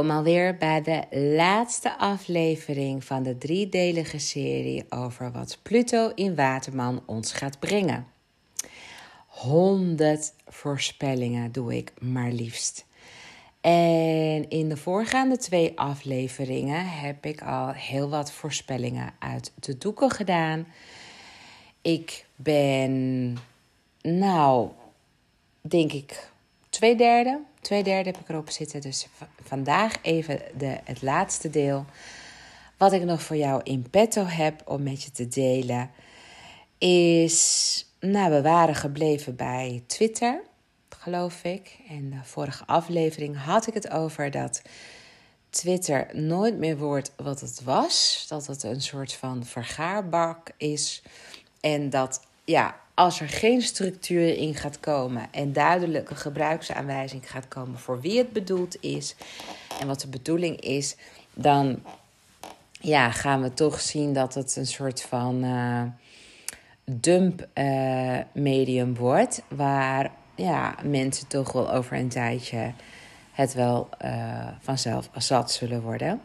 Welkom alweer bij de laatste aflevering van de driedelige serie over wat Pluto in Waterman ons gaat brengen. 100 voorspellingen doe ik maar liefst. En in de voorgaande twee afleveringen heb ik al heel wat voorspellingen uit de doeken gedaan. Ik ben, nou, denk ik, twee derde. Twee derde heb ik erop zitten. Dus vandaag even de, het laatste deel. Wat ik nog voor jou in petto heb om met je te delen, is. Nou, we waren gebleven bij Twitter, geloof ik. In de vorige aflevering had ik het over dat Twitter nooit meer wordt wat het was. Dat het een soort van vergaarbak is. En dat, ja, als er geen structuur in gaat komen en duidelijke gebruiksaanwijzing gaat komen voor wie het bedoeld is en wat de bedoeling is, dan ja, gaan we toch zien dat het een soort van uh, dump uh, medium wordt, waar ja, mensen toch wel over een tijdje het wel uh, vanzelf zat zullen worden.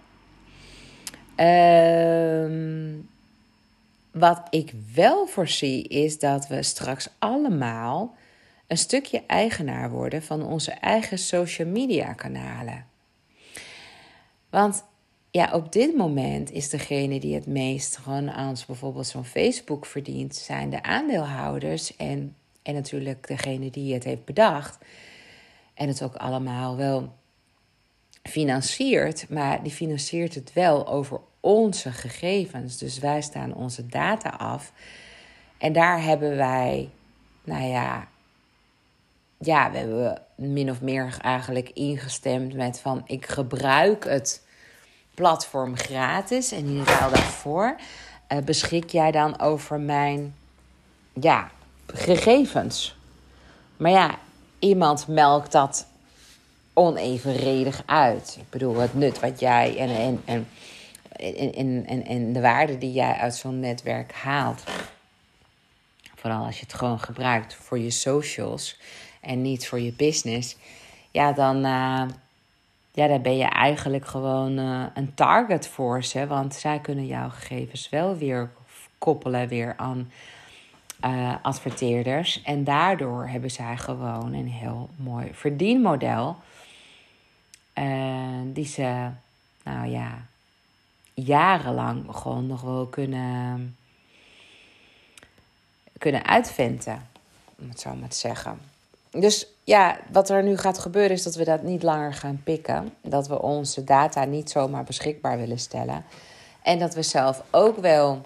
Ehm wat ik wel voorzie is dat we straks allemaal een stukje eigenaar worden van onze eigen social media kanalen. Want ja, op dit moment is degene die het meest gewoon aan bijvoorbeeld zo'n Facebook verdient, zijn de aandeelhouders en, en natuurlijk degene die het heeft bedacht. En het ook allemaal wel financiert, maar die financiert het wel over onze gegevens. Dus wij staan onze data af. En daar hebben wij, nou ja, ja, we hebben min of meer eigenlijk ingestemd met van ik gebruik het platform gratis en in ruil daarvoor uh, beschik jij dan over mijn ja, gegevens. Maar ja, iemand melkt dat onevenredig uit. Ik bedoel, het nut wat jij en, en, en en, en, en de waarde die jij uit zo'n netwerk haalt. Vooral als je het gewoon gebruikt voor je socials en niet voor je business. Ja, dan, uh, ja, dan ben je eigenlijk gewoon uh, een target voor ze. Want zij kunnen jouw gegevens wel weer koppelen weer aan uh, adverteerders. En daardoor hebben zij gewoon een heel mooi verdienmodel. die ze, nou ja, jarenlang gewoon nog wel kunnen, kunnen uitventen. Om het zo maar te zeggen. Dus ja, wat er nu gaat gebeuren is dat we dat niet langer gaan pikken. Dat we onze data niet zomaar beschikbaar willen stellen. En dat we zelf ook wel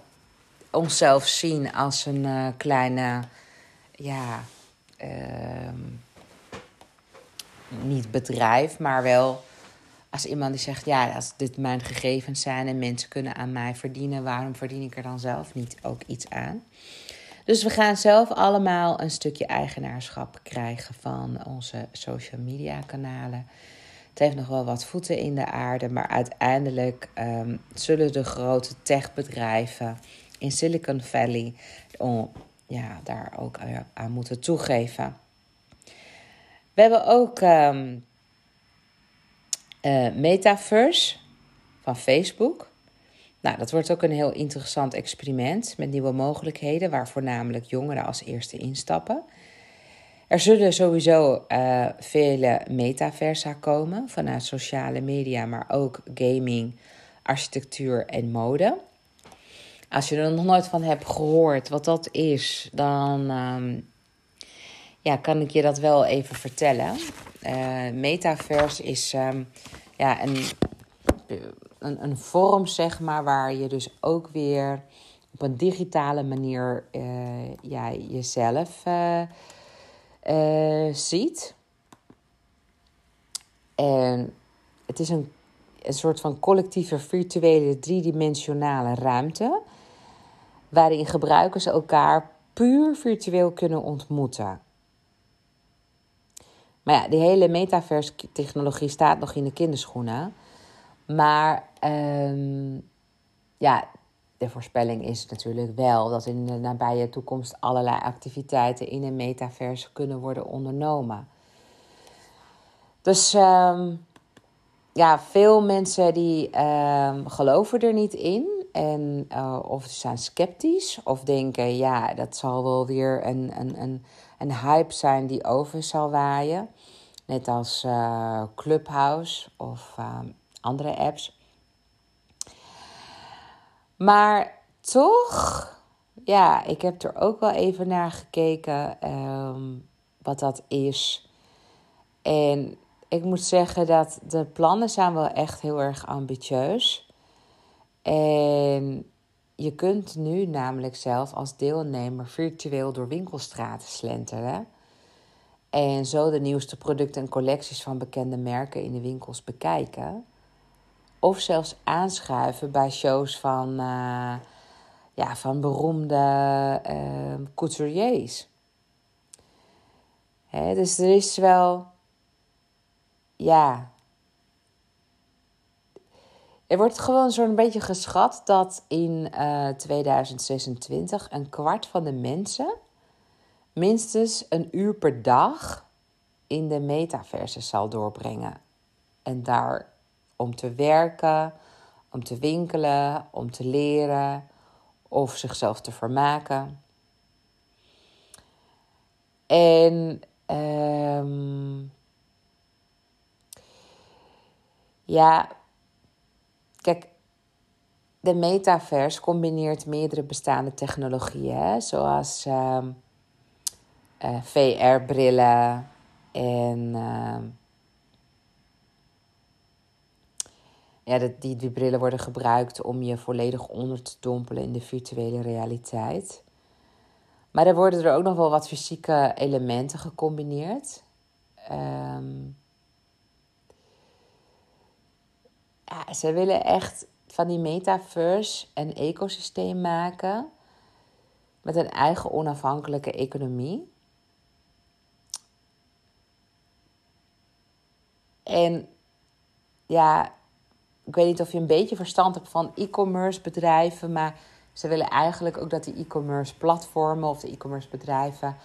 onszelf zien als een uh, kleine, ja, uh, niet bedrijf, maar wel als iemand die zegt, ja, als dit mijn gegevens zijn en mensen kunnen aan mij verdienen, waarom verdien ik er dan zelf niet ook iets aan? Dus we gaan zelf allemaal een stukje eigenaarschap krijgen van onze social media kanalen. Het heeft nog wel wat voeten in de aarde, maar uiteindelijk um, zullen de grote techbedrijven in Silicon Valley oh, ja, daar ook aan moeten toegeven. We hebben ook um, uh, Metaverse van Facebook. Nou, dat wordt ook een heel interessant experiment met nieuwe mogelijkheden, waar voornamelijk jongeren als eerste instappen. Er zullen sowieso uh, vele metaversa komen vanuit sociale media, maar ook gaming, architectuur en mode. Als je er nog nooit van hebt gehoord wat dat is, dan um, ja, kan ik je dat wel even vertellen. Uh, metaverse is um, ja, een, een, een vorm, zeg maar, waar je dus ook weer op een digitale manier uh, jezelf uh, ziet. En het is een, een soort van collectieve virtuele driedimensionale ruimte. Waarin gebruikers elkaar puur virtueel kunnen ontmoeten. Maar ja, die hele metaverse-technologie staat nog in de kinderschoenen. Maar um, ja, de voorspelling is natuurlijk wel dat in de nabije toekomst allerlei activiteiten in een metaverse kunnen worden ondernomen. Dus um, ja, veel mensen die ehm, geloven er niet in. En, uh, of zijn sceptisch. Of denken, ja, dat zal wel weer een, een, een, een hype zijn die over zal waaien. Net als uh, Clubhouse of uh, andere apps. Maar toch, ja, ik heb er ook wel even naar gekeken um, wat dat is. En ik moet zeggen dat de plannen zijn wel echt heel erg ambitieus. En je kunt nu namelijk zelf als deelnemer virtueel door winkelstraten slenteren. En zo de nieuwste producten en collecties van bekende merken in de winkels bekijken. Of zelfs aanschuiven bij shows van, uh, ja, van beroemde uh, couturiers. Hè, dus er is wel, ja. Er wordt gewoon zo'n beetje geschat dat in uh, 2026 een kwart van de mensen minstens een uur per dag in de metaverse zal doorbrengen. En daar om te werken, om te winkelen, om te leren of zichzelf te vermaken. En um, ja, kijk, de metaverse combineert meerdere bestaande technologieën, zoals um, uh, VR-brillen en uh, ja, die, die brillen worden gebruikt om je volledig onder te dompelen in de virtuele realiteit. Maar er worden er ook nog wel wat fysieke elementen gecombineerd. Um, ja, ze willen echt van die metaverse een ecosysteem maken met een eigen onafhankelijke economie. En ja, ik weet niet of je een beetje verstand hebt van e-commerce bedrijven, maar ze willen eigenlijk ook dat die e-commerce platformen of de e-commerce bedrijven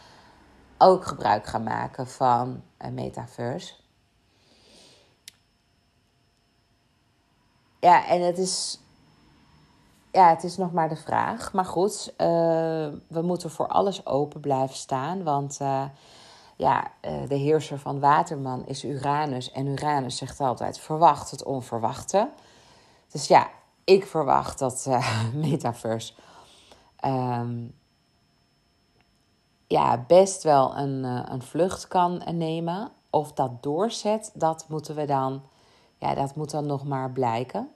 ook gebruik gaan maken van een metaverse. Ja, en het is, ja, het is nog maar de vraag. Maar goed, uh, we moeten voor alles open blijven staan. Want uh, ja, uh, de heerser van Waterman is Uranus. En Uranus zegt altijd: verwacht het onverwachte. Dus ja, ik verwacht dat Metaverse um, ja, best wel een, een vlucht kan nemen. Of dat doorzet, dat moeten we dan, ja, dat moet dan nog maar blijken.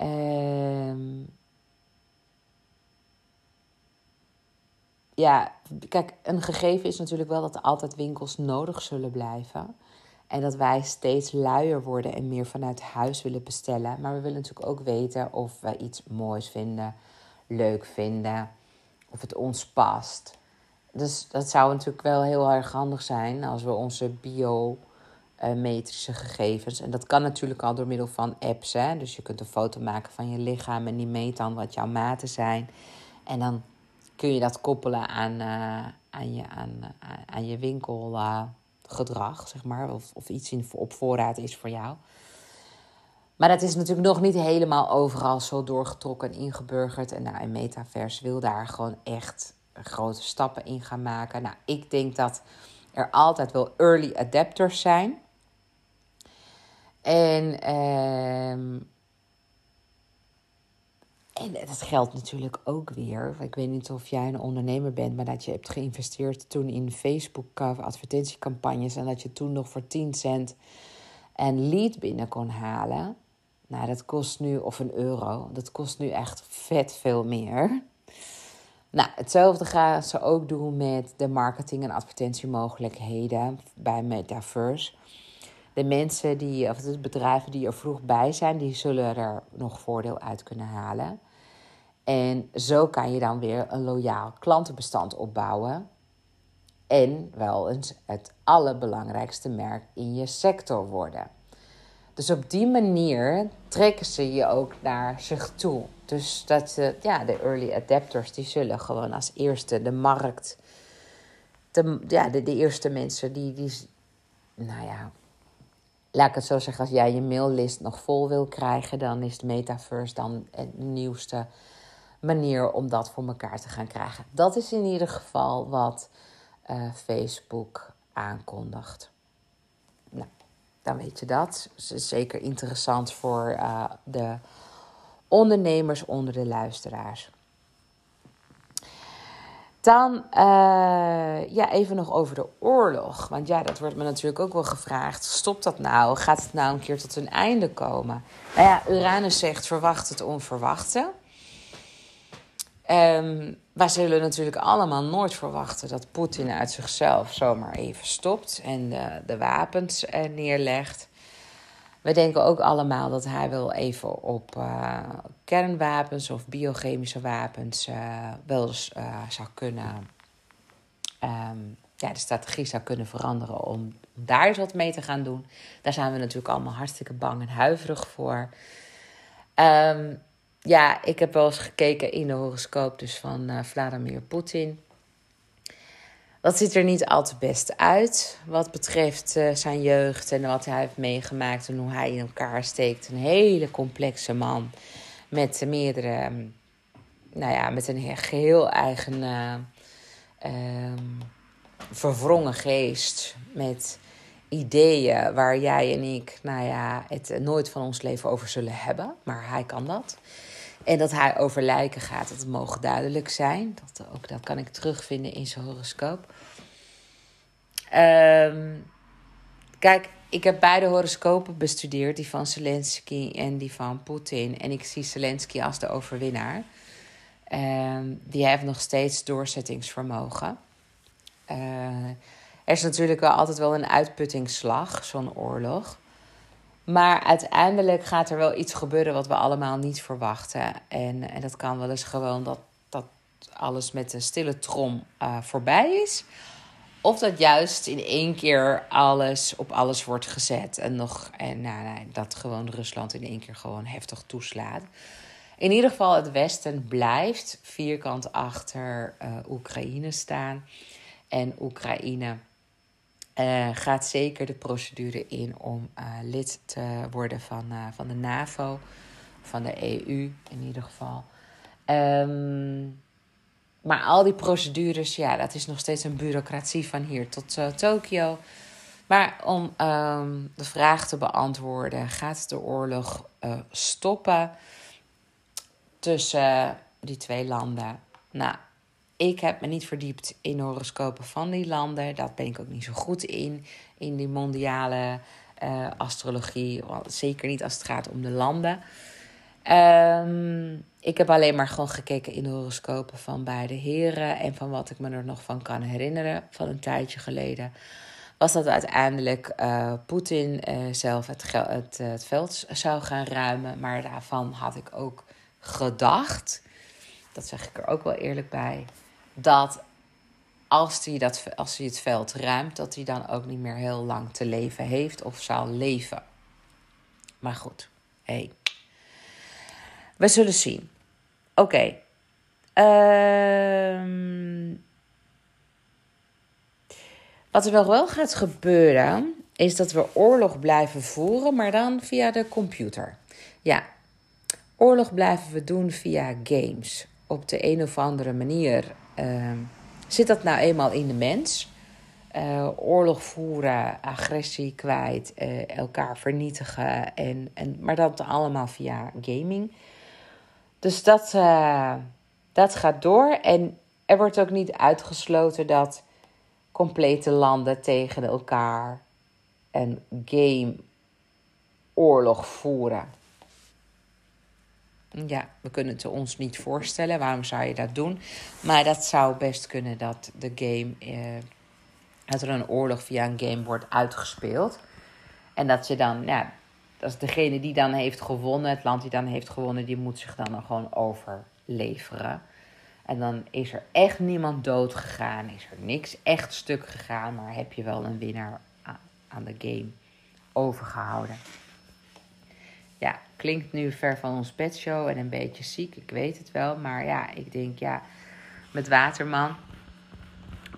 Um, ja, kijk, een gegeven is natuurlijk wel dat altijd winkels nodig zullen blijven. En dat wij steeds luier worden en meer vanuit huis willen bestellen. Maar we willen natuurlijk ook weten of we iets moois vinden, leuk vinden, of het ons past. Dus dat zou natuurlijk wel heel erg handig zijn als we onze biometrische gegevens. En dat kan natuurlijk al door middel van apps. Hè? Dus je kunt een foto maken van je lichaam en die meet dan wat jouw maten zijn. En dan kun je dat koppelen aan, uh, aan, je, aan, uh, aan je winkelgedrag, zeg maar. Of, of iets in, op voorraad is voor jou. Maar dat is natuurlijk nog niet helemaal overal zo doorgetrokken en ingeburgerd. En nou, een metaverse wil daar gewoon echt grote stappen in gaan maken. Nou, ik denk dat er altijd wel early adapters zijn. En ehm en dat geldt natuurlijk ook weer. Ik weet niet of jij een ondernemer bent, maar dat je hebt geïnvesteerd toen in Facebook advertentiecampagnes en dat je toen nog voor 10 cent een lead binnen kon halen. Nou, dat kost nu, of een euro, dat kost nu echt vet veel meer. Nou, hetzelfde gaan ze ook doen met de marketing- en advertentiemogelijkheden bij Metaverse. De mensen die, of de bedrijven die er vroeg bij zijn, die zullen er nog voordeel uit kunnen halen. En zo kan je dan weer een loyaal klantenbestand opbouwen. En wel eens het allerbelangrijkste merk in je sector worden. Dus op die manier trekken ze je ook naar zich toe. Dus dat ja, de early adapters, die zullen gewoon als eerste de markt. ja, de, de, eerste mensen die, die, nou ja, laat ik het zo zeggen, als jij je maillist nog vol wil krijgen, dan is de metaverse dan de nieuwste manier om dat voor elkaar te gaan krijgen. Dat is in ieder geval wat uh, Facebook aankondigt. Nou, dan weet je dat. Zeker interessant voor uh, de ondernemers onder de luisteraars. Dan uh, ja, even nog over de oorlog. Want ja, dat wordt me natuurlijk ook wel gevraagd. Stopt dat nou? Gaat het nou een keer tot een einde komen? Nou ja, Uranus zegt verwacht het onverwachte. Um, wij zullen natuurlijk allemaal nooit verwachten dat Poetin uit zichzelf zomaar even stopt en de, wapens uh, neerlegt. We denken ook allemaal dat hij wel even op uh, kernwapens of biochemische wapens uh, wel eens zou kunnen. Um, ja, de strategie zou kunnen veranderen om daar eens wat mee te gaan doen. Daar zijn we natuurlijk allemaal hartstikke bang en huiverig voor. Um, ja, ik heb wel eens gekeken in de horoscoop dus van Vladimir Poetin. Dat ziet er niet al te best uit wat betreft uh, zijn jeugd en wat hij heeft meegemaakt en hoe hij in elkaar steekt. Een hele complexe man met meerdere, um, nou ja, met een geheel eigen uh, verwrongen geest. Met ideeën waar jij en ik, nou ja, het nooit van ons leven over zullen hebben. Maar hij kan dat. En dat hij over lijken gaat, dat mogen duidelijk zijn. Dat, ook dat kan ik terugvinden in zijn horoscoop. Um, kijk, ik heb beide horoscopen bestudeerd, die van Zelensky en die van Poetin. En ik zie Zelensky als de overwinnaar. Um, die heeft nog steeds doorzettingsvermogen. Uh, er is natuurlijk wel altijd wel een uitputtingsslag, zo'n oorlog. Maar uiteindelijk gaat er wel iets gebeuren wat we allemaal niet verwachten. En, en dat kan wel eens gewoon dat, dat alles met een stille trom uh, voorbij is. Of dat juist in één keer alles op alles wordt gezet. En, nog, en nou, nee, dat gewoon Rusland in één keer gewoon heftig toeslaat. In ieder geval, het Westen blijft vierkant achter uh, Oekraïne staan. En Oekraïne uh, gaat zeker de procedure in om uh, lid te worden van, uh, van de NAVO, van de EU in ieder geval. Um, maar al die procedures, ja, dat is nog steeds een bureaucratie van hier tot Tokio. Maar om um, de vraag te beantwoorden, gaat de oorlog stoppen tussen die twee landen? Nou, ik heb me niet verdiept in horoscopen van die landen. Dat ben ik ook niet zo goed in. In die mondiale uh, astrologie. Zeker niet als het gaat om de landen. Um, ik heb alleen maar gewoon gekeken in de horoscopen van beide heren. En van wat ik me er nog van kan herinneren van een tijdje geleden. Was dat uiteindelijk uh, Poetin uh, zelf het, het, het veld zou gaan ruimen. Maar daarvan had ik ook gedacht. Dat zeg ik er ook wel eerlijk bij dat als hij, dat, als hij het veld ruimt, dat hij dan ook niet meer heel lang te leven heeft of zal leven. Maar goed, hey. we zullen zien. Oké. Ehm, wat er wel gaat gebeuren, is dat we oorlog blijven voeren, maar dan via de computer. Ja, oorlog blijven we doen via games. Op de een of andere manier uh, zit dat nou eenmaal in de mens? Uh, oorlog voeren, agressie kwijt, uh, elkaar vernietigen. En, en, maar dat allemaal via gaming. Dus dat, uh, dat gaat door. En er wordt ook niet uitgesloten dat complete landen tegen elkaar een game oorlog voeren. Ja, we kunnen het ons niet voorstellen. Waarom zou je dat doen? Maar dat zou best kunnen dat de game. Eh, dat er een oorlog via een game wordt uitgespeeld. En dat je dan, ja, dat is degene die dan heeft gewonnen, het land die dan heeft gewonnen, die moet zich dan gewoon overleveren. En dan is er echt niemand dood gegaan, is er niks echt stuk gegaan, maar heb je wel een winnaar aan de game overgehouden. Ja, klinkt nu ver van ons bedshow en een beetje ziek, ik weet het wel. Maar ja, ik denk ja, met Waterman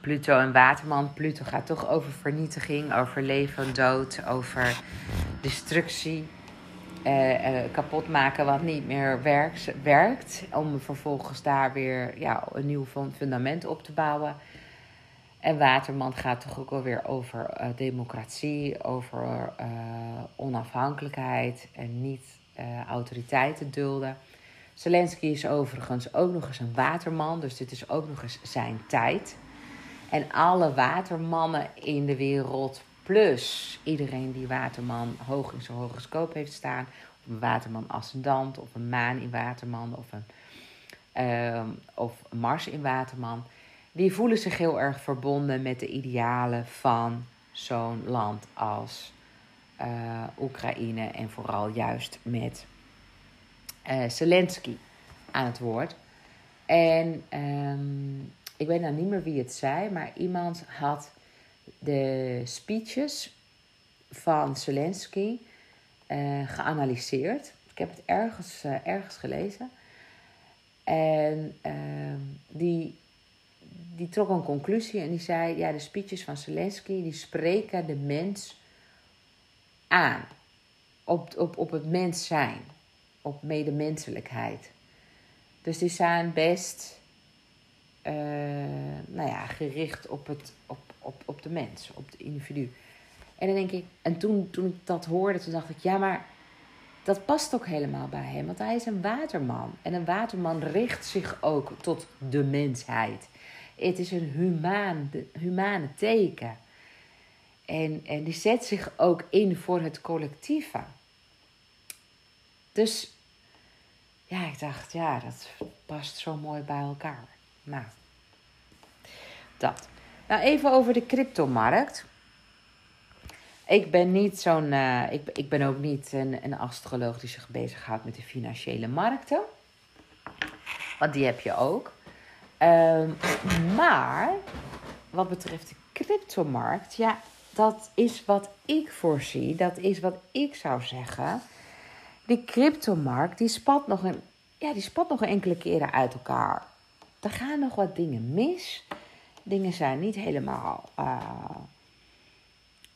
Pluto en Waterman. Pluto gaat toch over vernietiging, over leven en dood, over destructie. Uh, uh, kapot maken wat niet meer werkt, werkt. Om vervolgens daar weer ja, een nieuw fundament op te bouwen. En Waterman gaat toch ook alweer over uh, democratie, over onafhankelijkheid en niet autoriteiten dulden. Zelensky is overigens ook nog eens een waterman, dus dit is ook nog eens zijn tijd. En alle watermannen in de wereld, plus iedereen die waterman hoog in zijn horoscoop heeft staan, of een waterman ascendant, of een maan in waterman, of een uh, of Mars in waterman, die voelen zich heel erg verbonden met de idealen van zo'n land als uh, Oekraïne en vooral juist met uh, Zelensky aan het woord. En um, ik weet nou niet meer wie het zei, maar iemand had de speeches van Zelensky uh, geanalyseerd. Ik heb het ergens, ergens gelezen. En uh, die, die trok een conclusie en die zei: Ja, de speeches van Zelensky die spreken de mens aan. Op, op, op het mens zijn op medemenselijkheid. Dus die zijn best uh, nou ja, gericht op, het, op, op, op de mens, op het individu. En dan denk ik, en toen, toen ik dat hoorde, toen dacht ik, ja, maar dat past ook helemaal bij hem. Want hij is een waterman. En een waterman richt zich ook tot de mensheid. Het is een humaan, humane teken. En, en die zet zich ook in voor het collectieve. Dus ja, ik dacht, ja, dat past zo mooi bij elkaar. Nou, dat. Nou, even over de cryptomarkt. Ik ben niet zo'n. Uh, ik, ik ben ook niet een, een astroloog die zich bezighoudt met de financiële markten. Want die heb je ook. Um, maar wat betreft de cryptomarkt, ja, dat is wat ik voorzie. Dat is wat ik zou zeggen die cryptomarkt die spat nog een, ja, die spat nog enkele keren uit elkaar. Er gaan nog wat dingen mis. Dingen zijn niet helemaal uh,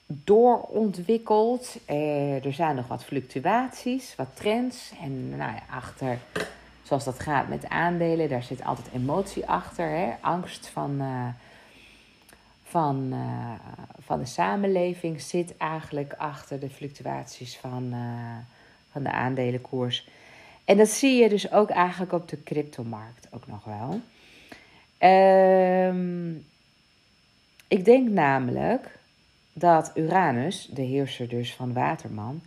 doorontwikkeld. Uh, er zijn nog wat fluctuaties, wat trends. En nou ja, achter, zoals dat gaat met aandelen, daar zit altijd emotie achter. Hè? Angst van, uh, van, van de samenleving zit eigenlijk achter de fluctuaties van van de aandelenkoers. En dat zie je dus ook eigenlijk op de cryptomarkt ook nog wel. Um, ik denk namelijk dat Uranus, de heerser dus van Waterman,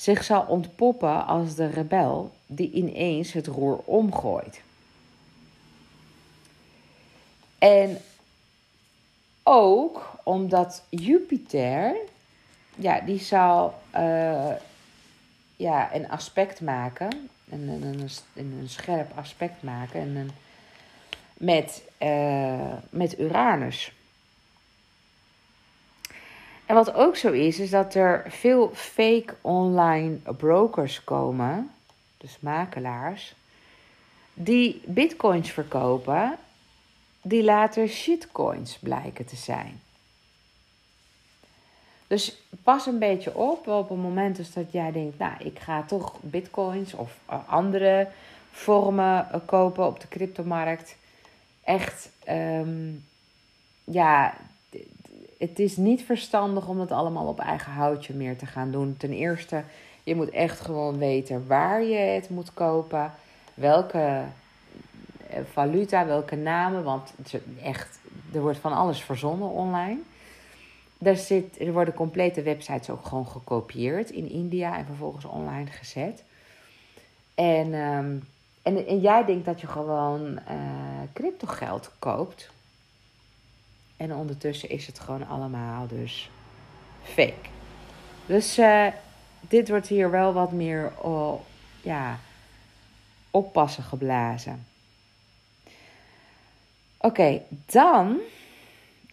zich zal ontpoppen als de rebel die ineens het roer omgooit. En ook omdat Jupiter, ja, die zal uh, ja, een aspect maken. Een, een, een, een scherp aspect maken. En een, met, uh, met Uranus. En wat ook zo is, is dat er veel fake online brokers komen, dus makelaars, die bitcoins verkopen, die later shitcoins blijken te zijn. Dus pas een beetje op op het moment dus dat jij denkt, nou, ik ga toch bitcoins of eh, andere vormen eh, kopen op de cryptomarkt. Echt, um, ja, het is niet verstandig om dat allemaal op eigen houtje meer te gaan doen. Ten eerste, je moet echt gewoon weten waar je het moet kopen, welke eh, valuta, welke namen, want echt, er wordt van alles verzonnen online. Daar zit, er worden complete websites ook gewoon gekopieerd in India en vervolgens online gezet. En, ehm, en, en, jij denkt dat je gewoon uh, crypto geld koopt. En ondertussen is het gewoon allemaal dus fake. Dus uh, dit wordt hier wel wat meer oh, ja, oppassen geblazen. Oké, dan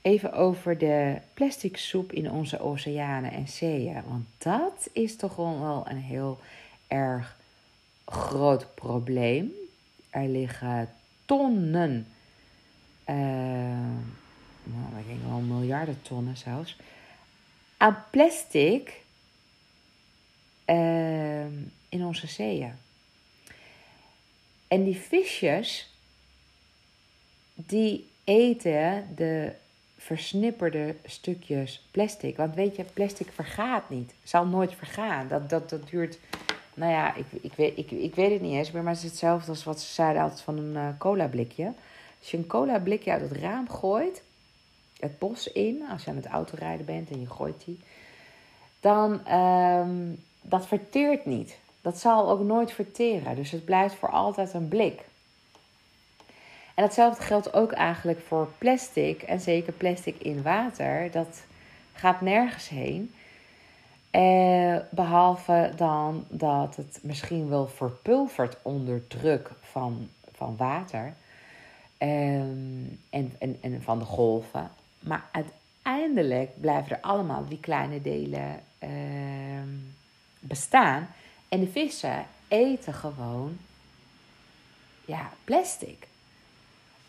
even over de plastic soep in onze oceanen en zeeën. Want dat is toch wel een heel erg groot probleem. Er liggen tonnen uh, nou, dat ging wel miljarden tonnen zelfs, aan plastic ehm, in onze zeeën. En die visjes, die eten de versnipperde stukjes plastic. Want weet je, plastic vergaat niet. Zal nooit vergaan. Dat, dat, dat duurt, nou ja, ik, ik, weet, ik, ik weet het niet eens. Maar het is hetzelfde als wat ze zeiden altijd van een uh, cola blikje. Als je een cola blikje uit het raam gooit, het bos in, als je aan het autorijden bent en je gooit die, dan um, dat verteert niet. Dat zal ook nooit verteren. Dus het blijft voor altijd een blik. En datzelfde geldt ook eigenlijk voor plastic. En zeker plastic in water. Dat gaat nergens heen. Eh, behalve dan dat het misschien wel verpulvert onder druk van, van water. Ehm, en, en, en van de golven. Maar uiteindelijk blijven er allemaal die kleine delen ehm, bestaan. En de vissen eten gewoon ja, plastic.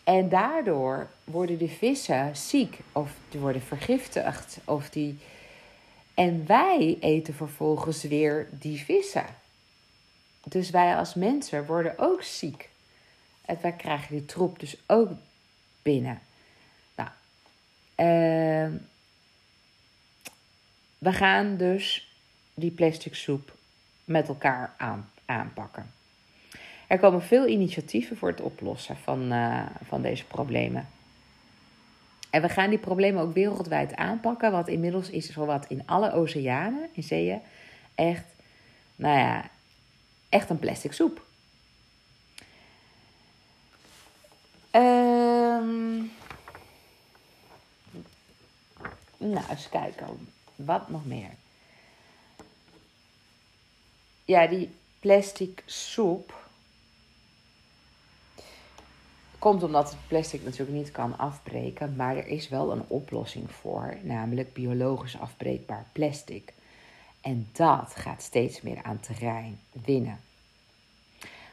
En daardoor worden de vissen ziek of die worden vergiftigd. Of die... En wij eten vervolgens weer die vissen. Dus wij als mensen worden ook ziek. En wij krijgen die troep dus ook binnen. Uh, we gaan dus die plastic soep met elkaar aan, aanpakken. Er komen veel initiatieven voor het oplossen van, uh, van deze problemen. En we gaan die problemen ook wereldwijd aanpakken, want inmiddels is er zowat in alle oceanen, in zeeën, echt, nou ja, echt een plastic soep. Um, nou, eens kijken. Wat nog meer? Ja, die plastic soep Komt omdat het plastic natuurlijk niet kan afbreken, maar er is wel een oplossing voor, namelijk biologisch afbreekbaar plastic. En dat gaat steeds meer aan terrein winnen.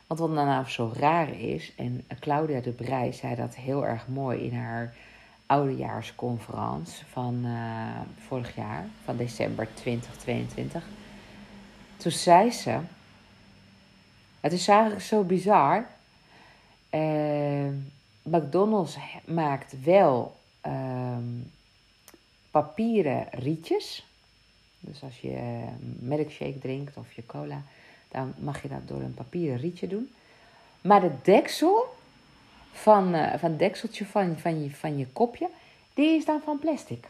Want wat dan nou zo raar is, en Claudia de Brij zei dat heel erg mooi in haar oudejaarsconferentie van uh, vorig jaar, van december 2022. Toen zei ze: Het is eigenlijk zo bizar uh, McDonald's maakt wel uh, papieren rietjes. Dus als je milkshake drinkt of je cola, dan mag je dat door een papieren rietje doen. Maar de deksel van, uh, van het dekseltje van, van, je, van je kopje, die is dan van plastic.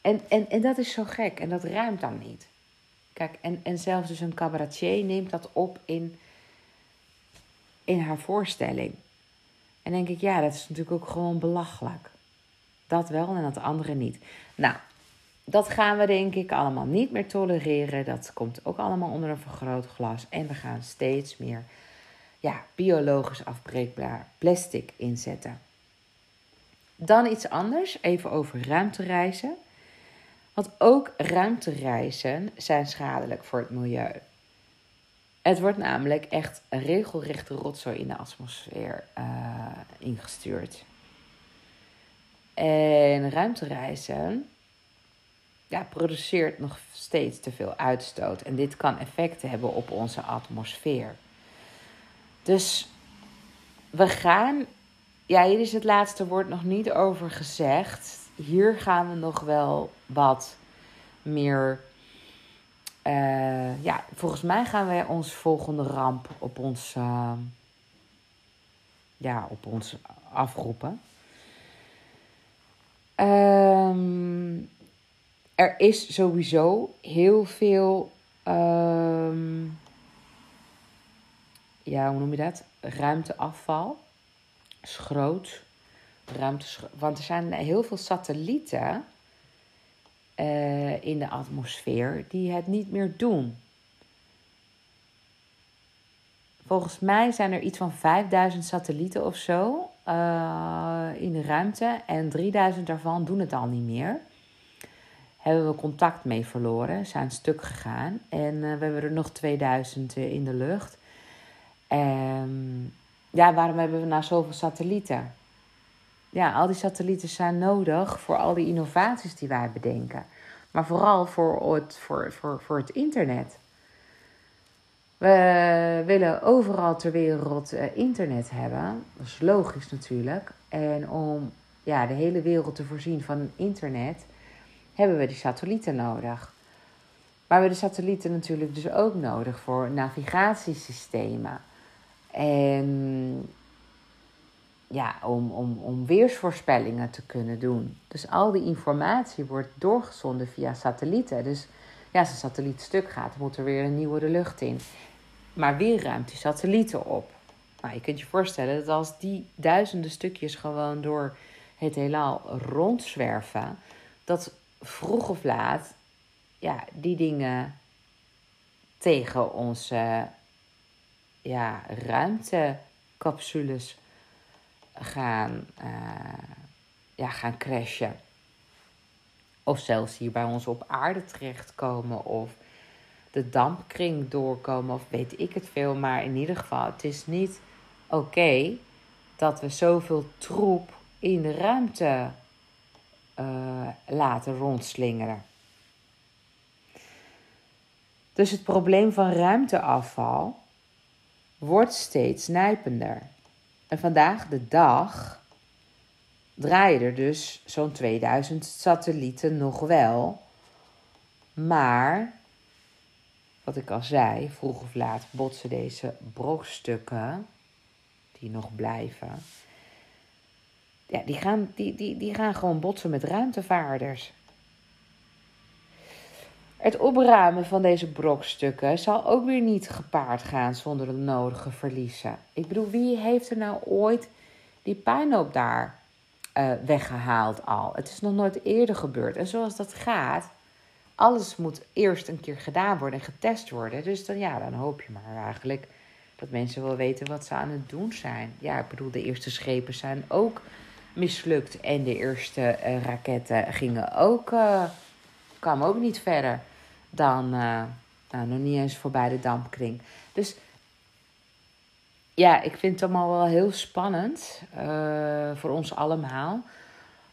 En, en, en dat is zo gek en dat ruimt dan niet. Kijk, en, en zelfs dus een cabaretier neemt dat op in in haar voorstelling. En denk ik, ja, dat is natuurlijk ook gewoon belachelijk. Dat wel en dat andere niet. Nou, dat gaan we denk ik allemaal niet meer tolereren. Dat komt ook allemaal onder een vergrootglas. En we gaan steeds meer ja, biologisch afbreekbaar plastic inzetten. Dan iets anders, even over ruimtereizen. Want ook ruimtereizen zijn schadelijk voor het milieu. Het wordt namelijk echt regelrechte rotzooi in de atmosfeer uh, ingestuurd. En ruimtereizen ja, produceert nog steeds te veel uitstoot. En dit kan effecten hebben op onze atmosfeer. Dus we gaan. Ja, hier is het laatste woord nog niet over gezegd. Hier gaan we nog wel wat meer uh, ja, volgens mij gaan wij ons volgende ramp op ons, uh, ja, op ons afroepen. Um, er is sowieso heel veel, um, ja, hoe noem je dat? Ruimteafval, schroot, ruimte, want er zijn heel veel satellieten uh, in de atmosfeer die het niet meer doen. Volgens mij zijn er iets van 5000 satellieten of zo uh, in de ruimte en 3000 daarvan doen het al niet meer. Hebben we contact mee verloren, zijn stuk gegaan en uh, we hebben er nog 2000 in de lucht. Um, ja, waarom hebben we nou zoveel satellieten? ja, al die satellieten zijn nodig voor al die innovaties die wij bedenken. Maar vooral voor het, voor, voor, voor het internet. We willen overal ter wereld eh, internet hebben. Dat is logisch natuurlijk. En om ja, de hele wereld te voorzien van internet, hebben we die satellieten nodig. Maar we hebben de satellieten natuurlijk dus ook nodig voor navigatiesystemen. En ja, om, om, om weersvoorspellingen te kunnen doen. Dus al die informatie wordt doorgezonden via satellieten. Dus ja, als een satelliet stuk gaat, moet er weer een nieuwe de lucht in. Maar weer ruimt die satellieten op. Nou, je kunt je voorstellen dat als die duizenden stukjes gewoon door het heelal rondzwerven, dat vroeg of laat ja, die dingen tegen onze ja, ruimtecapsules gaan, uh, ja, gaan crashen. Of zelfs hier bij ons op aarde terechtkomen. Of de dampkring doorkomen. Of weet ik het veel. Maar in ieder geval, het is niet oké dat we zoveel troep in de ruimte uh, laten rondslingeren. Dus het probleem van ruimteafval wordt steeds nijpender. En vandaag de dag draaien er dus zo'n 2000 satellieten nog wel. Maar, wat ik al zei, vroeg of laat botsen deze brokstukken, die nog blijven, ja, die, gaan, die, die, die gaan gewoon botsen met ruimtevaarders. Het opruimen van deze brokstukken zal ook weer niet gepaard gaan zonder de nodige verliezen. Ik bedoel, wie heeft er nou ooit die puinhoop daar uh, weggehaald al? Het is nog nooit eerder gebeurd. En zoals dat gaat, alles moet eerst een keer gedaan worden en getest worden. Dus dan, ja, dan hoop je maar eigenlijk dat mensen wel weten wat ze aan het doen zijn. Ja, ik bedoel, de eerste schepen zijn ook mislukt. En de eerste uh, raketten gingen ook, uh, kwamen ook niet verder dan uh, nou, nog niet eens voorbij de dampkring. Dus ja, ik vind het allemaal wel heel spannend uh, voor ons allemaal.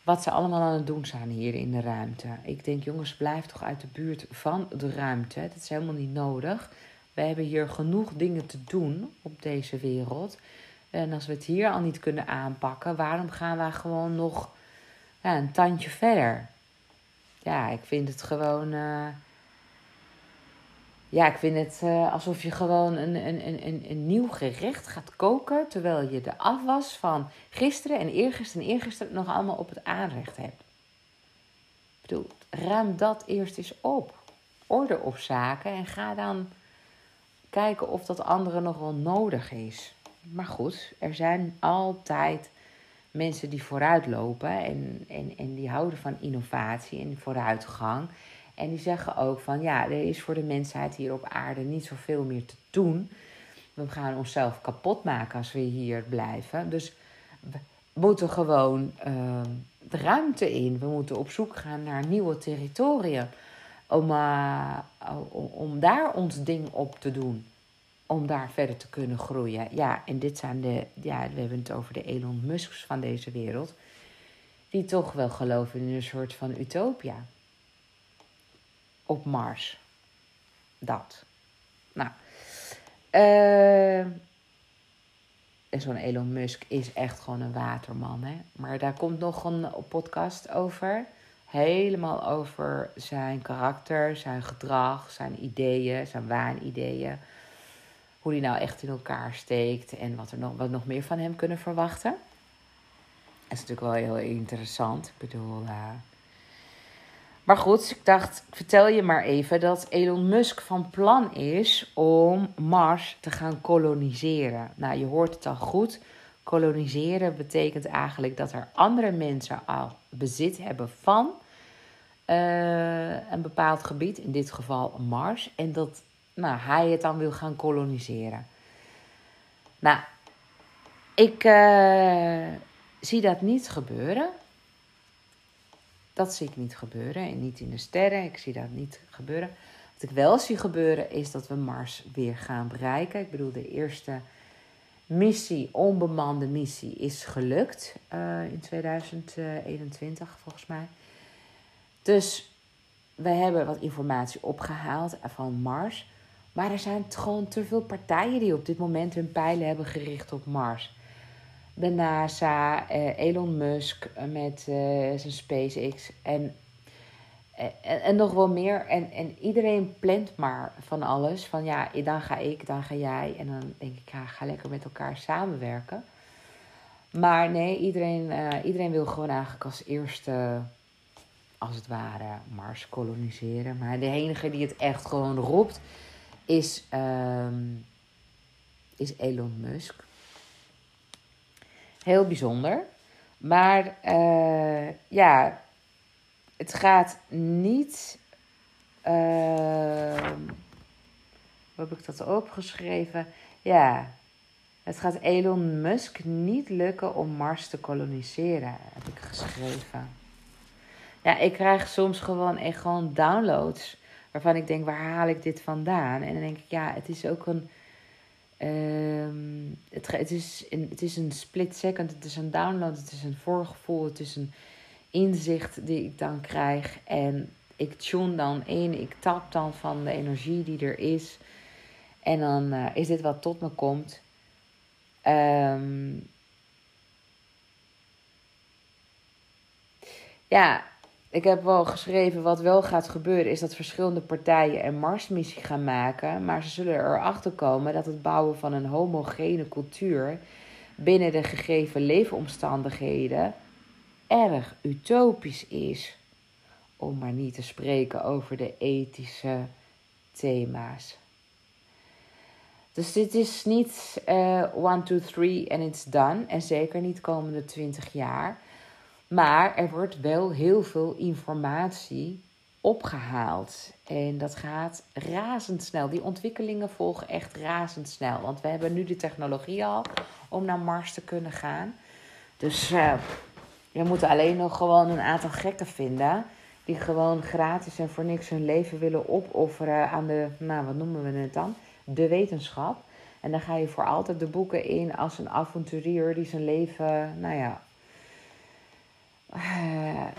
Wat ze allemaal aan het doen zijn hier in de ruimte. Ik denk, jongens, blijf toch uit de buurt van de ruimte. Dat is helemaal niet nodig. We hebben hier genoeg dingen te doen op deze wereld. En als we het hier al niet kunnen aanpakken, waarom gaan we gewoon nog ja, een tandje verder? Ja, ik vind het gewoon. Uh, ja, ik vind het uh, alsof je gewoon een, een, een, een nieuw gerecht gaat koken. Terwijl je de afwas van gisteren en eergisteren en eergisteren nog allemaal op het aanrecht hebt. Ik bedoel, ruim dat eerst eens op. Orde op zaken en ga dan kijken of dat andere nog wel nodig is. Maar goed, er zijn altijd mensen die vooruitlopen en, en, en die houden van innovatie en vooruitgang. En die zeggen ook van ja, er is voor de mensheid hier op aarde niet zoveel meer te doen. We gaan onszelf kapot maken als we hier blijven. Dus we moeten gewoon uh, de ruimte in. We moeten op zoek gaan naar nieuwe territoria. Om, uh, om, om daar ons ding op te doen. Om daar verder te kunnen groeien. Ja, en dit zijn de. Ja, we hebben het over de Elon Musks van deze wereld. Die toch wel geloven in een soort van utopia op Mars. Dat. Nou. Uh, en zo'n Elon Musk is echt gewoon een waterman. Hè? Maar daar komt nog een podcast over. Helemaal over zijn karakter, zijn gedrag, zijn ideeën, zijn waanideeën. Hoe hij nou echt in elkaar steekt en wat, er nog, wat nog meer van hem kunnen verwachten. Dat is natuurlijk wel heel interessant. Ik bedoel, uh, maar goed, ik dacht, ik vertel je maar even dat Elon Musk van plan is om Mars te gaan koloniseren. Nou, je hoort het al goed. Koloniseren betekent eigenlijk dat er andere mensen al bezit hebben van uh, een bepaald gebied, in dit geval Mars, en dat nou, hij het dan wil gaan koloniseren. Nou, ik uh, zie dat niet gebeuren. Dat zie ik niet gebeuren en niet in de sterren. Ik zie dat niet gebeuren. Wat ik wel zie gebeuren is dat we Mars weer gaan bereiken. Ik bedoel, de eerste missie, onbemande missie, is gelukt uh, in 2021 volgens mij. Dus we hebben wat informatie opgehaald van Mars. Maar er zijn gewoon te veel partijen die op dit moment hun pijlen hebben gericht op Mars. De NASA, eh, Elon Musk met uh, zijn SpaceX en, en, en, nog wel meer. En, en iedereen plant maar van alles. Van ja, dan ga ik, dan ga jij. En dan denk ik, ja, ga lekker met elkaar samenwerken. Maar nee, iedereen, iedereen wil gewoon eigenlijk als eerste, als het ware, Mars koloniseren. Maar de enige die het echt gewoon roept, is, um, is Elon Musk. Heel bijzonder. Maar uh, ja, het gaat niet. Uh, hoe heb ik dat opgeschreven? Ja, het gaat Elon Musk niet lukken om Mars te koloniseren, heb ik geschreven. Ja, ik krijg soms gewoon echt gewoon downloads waarvan ik denk, waar haal ik dit vandaan? En dan denk ik, ja, het is ook een. Um, het, het, is een, het is een split second, het is een download, het is een voorgevoel, het is een inzicht die ik dan krijg. En ik tune dan in, ik tap dan van de energie die er is. En dan uh, is dit wat tot me komt. Um, ja, ik heb wel geschreven wat wel gaat gebeuren, is dat verschillende partijen een Marsmissie gaan maken. Maar ze zullen erachter komen dat het bouwen van een homogene cultuur binnen de gegeven leefomstandigheden erg utopisch is. Om maar niet te spreken over de ethische thema's. Dus dit is niet uh, one, two, three and it's done. En zeker niet komende 20 jaar. Maar er wordt wel heel veel informatie opgehaald. En dat gaat razendsnel. Die ontwikkelingen volgen echt razendsnel. Want we hebben nu de technologie al om naar Mars te kunnen gaan. Dus uh, we moeten alleen nog gewoon een aantal gekken vinden. Die gewoon gratis en voor niks hun leven willen opofferen aan de, nou wat noemen we het dan? De wetenschap. En dan ga je voor altijd de boeken in als een avonturier die zijn leven, nou ja, uh,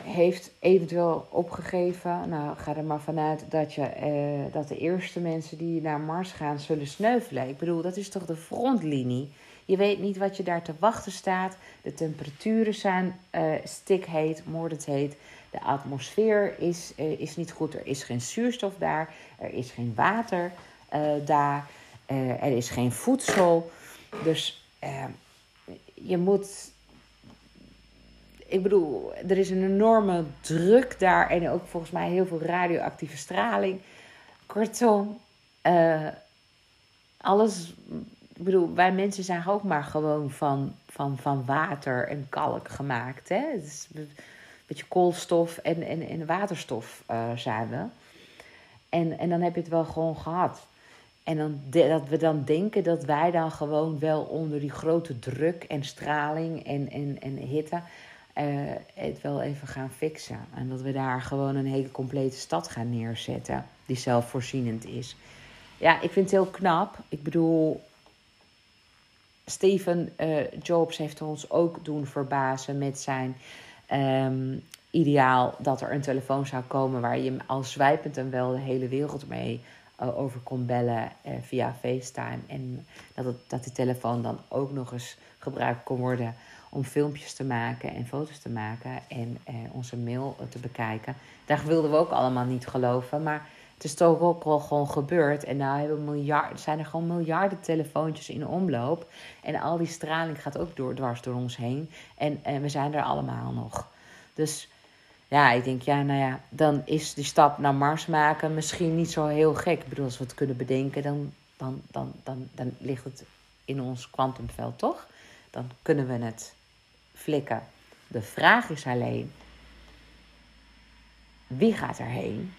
heeft eventueel opgegeven. Nou, ga er maar vanuit dat, je, uh, dat de eerste mensen die naar Mars gaan zullen sneuvelen. Ik bedoel, dat is toch de frontlinie. Je weet niet wat je daar te wachten staat. De temperaturen zijn uh, stikheet, moordend heet. De atmosfeer is, is niet goed. Er is geen zuurstof daar. Er is geen water daar. er is geen voedsel. Dus je moet ik bedoel, er is een enorme druk daar en ook volgens mij heel veel radioactieve straling. Kortom, uh, alles. Ik bedoel, wij mensen zijn ook maar gewoon van, van, van water en kalk gemaakt. Hè? Het is een beetje koolstof en, en, en waterstof uh, zijn we. En, en dan heb je het wel gewoon gehad. En dan dat we dan denken dat wij dan gewoon wel onder die grote druk en straling en, en, en hitte uh, het wel even gaan fixen. En dat we daar gewoon een hele complete stad gaan neerzetten die zelfvoorzienend is. Ja, ik vind het heel knap. Ik bedoel, Steven uh, Jobs heeft ons ook doen verbazen met zijn um, ideaal dat er een telefoon zou komen waar je al zwijpend en wel de hele wereld mee uh, over kon bellen via FaceTime. En dat, dat die telefoon dan ook nog eens gebruikt kon worden om filmpjes te maken en foto's te maken en eh, onze mail te bekijken. Daar wilden we ook allemaal niet geloven, maar het is toch ook wel gewoon gebeurd. En nou hebben miljard, zijn er gewoon miljarden telefoontjes in omloop. En al die straling gaat ook door, dwars door ons heen. En, en we zijn er allemaal nog. Dus ja, ik denk, ja, nou ja, dan is die stap naar Mars maken misschien niet zo heel gek. Ik bedoel, als we het kunnen bedenken, dan, dan, dan, dan, dan ligt het in ons kwantumveld, toch? Dan kunnen we het flikken. De vraag is alleen, wie gaat erheen?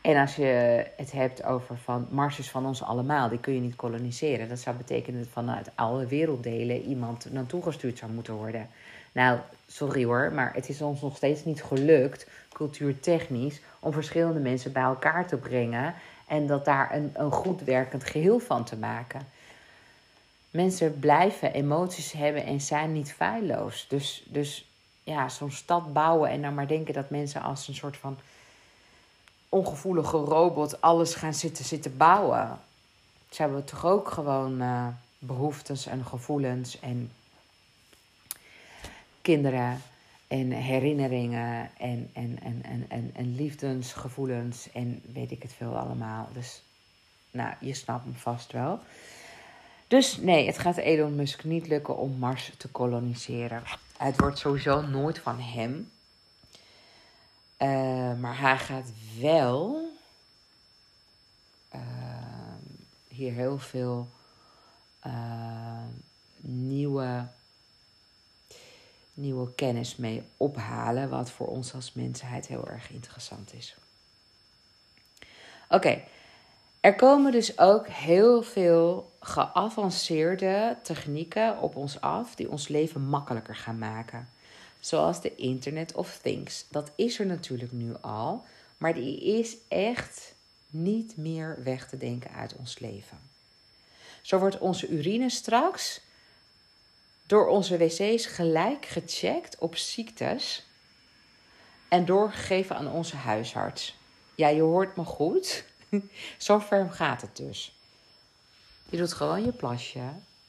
En als je het hebt over van Mars is van ons allemaal, die kun je niet koloniseren. Dat zou betekenen dat vanuit alle werelddelen iemand naartoe gestuurd zou moeten worden. Nou, sorry hoor, maar het is ons nog steeds niet gelukt, cultuurtechnisch, om verschillende mensen bij elkaar te brengen en dat daar een, een goed werkend geheel van te maken. Mensen blijven emoties hebben en zijn niet feilloos. Dus, dus ja, zo'n stad bouwen en dan maar denken dat mensen als een soort van ongevoelige robot alles gaan zitten, zitten bouwen. Ze hebben toch ook gewoon uh, behoeftes en gevoelens en kinderen en herinneringen en, en, en, en, en, en liefdesgevoelens en weet ik het veel allemaal. Dus nou, je snapt me vast wel. Dus nee, het gaat Elon Musk niet lukken om Mars te koloniseren. Het wordt sowieso nooit van hem. Uh, maar hij gaat wel uh, hier heel veel uh, nieuwe, nieuwe kennis mee ophalen. Wat voor ons als mensheid heel erg interessant is. Oké. Er komen dus ook heel veel geavanceerde technieken op ons af die ons leven makkelijker gaan maken. Zoals de Internet of Things. Dat is er natuurlijk nu al, maar die is echt niet meer weg te denken uit ons leven. Zo wordt onze urine straks door onze wc's gelijk gecheckt op ziektes en doorgegeven aan onze huisarts. Ja, je hoort me goed. Zo ver gaat het dus. Je doet gewoon je plasje,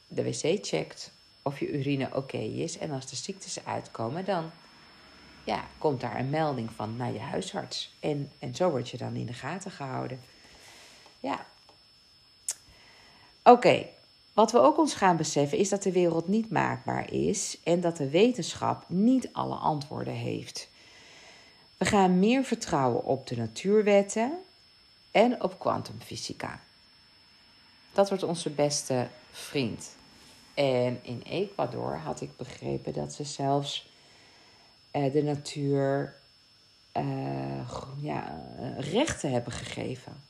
de wc checkt of je urine oké is. En als de ziektes uitkomen, dan ja, komt daar een melding van naar je huisarts. En, en zo word je dan in de gaten gehouden. Ja. Oké, wat we ook ons gaan beseffen is dat de wereld niet maakbaar is en dat de wetenschap niet alle antwoorden heeft. We gaan meer vertrouwen op de natuurwetten en op kwantumfysica. Dat wordt onze beste vriend. En in Ecuador had ik begrepen dat ze zelfs uh, de natuur uh, ja, rechten hebben gegeven.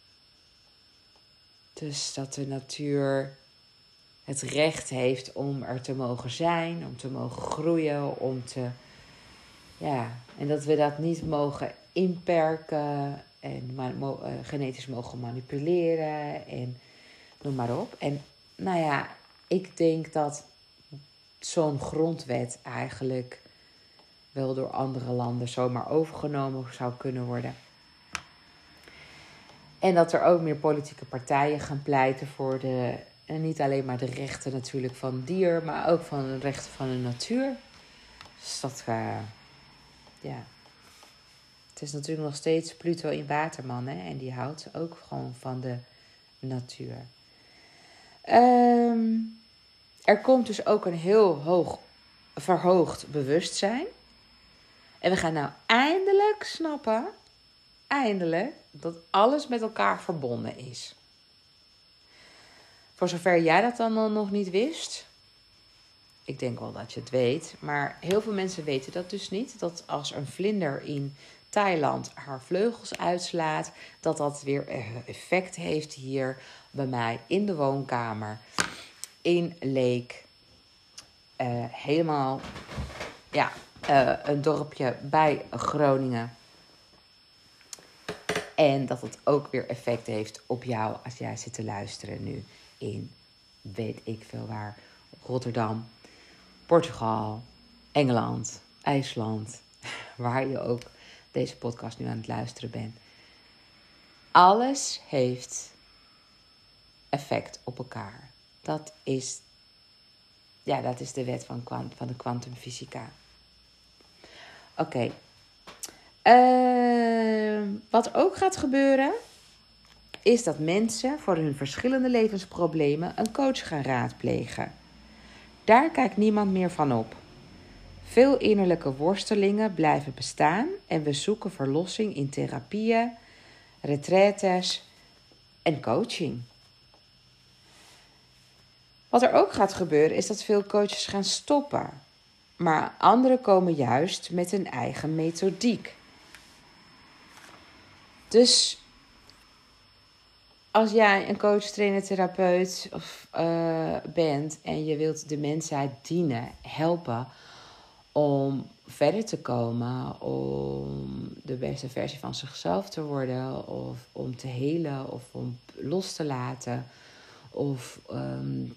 Dus dat de natuur het recht heeft om er te mogen zijn, om te mogen groeien, om te. Ja, en dat we dat niet mogen inperken en mo uh, genetisch mogen manipuleren en noem maar op. En nou ja, ik denk dat zo'n grondwet eigenlijk wel door andere landen zomaar overgenomen zou kunnen worden. En dat er ook meer politieke partijen gaan pleiten voor de. En niet alleen maar de rechten natuurlijk van dier, maar ook van de rechten van de natuur. Dus dat. Uh, ja. Is natuurlijk nog steeds Pluto in Waterman. Hè? En die houdt ook gewoon van de natuur. Ehm, er komt dus ook een heel hoog verhoogd bewustzijn. En we gaan nou eindelijk snappen, eindelijk, dat alles met elkaar verbonden is. Voor zover jij dat dan nog niet wist, ik denk wel dat je het weet, maar heel veel mensen weten dat dus niet. Dat als een vlinder in Thailand haar vleugels uitslaat, dat dat weer effect heeft hier bij mij in de woonkamer, in Leek. Uh, helemaal, ja, uh, een dorpje bij Groningen. En dat het ook weer effect heeft op jou als jij zit te luisteren nu in, weet ik veel waar, Rotterdam, Portugal, Engeland, IJsland, waar je ook deze podcast nu aan het luisteren bent. Alles heeft effect op elkaar. Dat is, ja, dat is de wet van, van de kwantumfysica. Oké. Ehm, wat ook gaat gebeuren, is dat mensen voor hun verschillende levensproblemen een coach gaan raadplegen. Daar kijkt niemand meer van op. Veel innerlijke worstelingen blijven bestaan en we zoeken verlossing in therapieën, retraites en coaching. Wat er ook gaat gebeuren is dat veel coaches gaan stoppen, maar anderen komen juist met hun eigen methodiek. Dus als jij een coach, trainer, therapeut of, uh, bent en je wilt de mensheid dienen, helpen om verder te komen, om de beste versie van zichzelf te worden, of om te helen, of om los te laten, of um,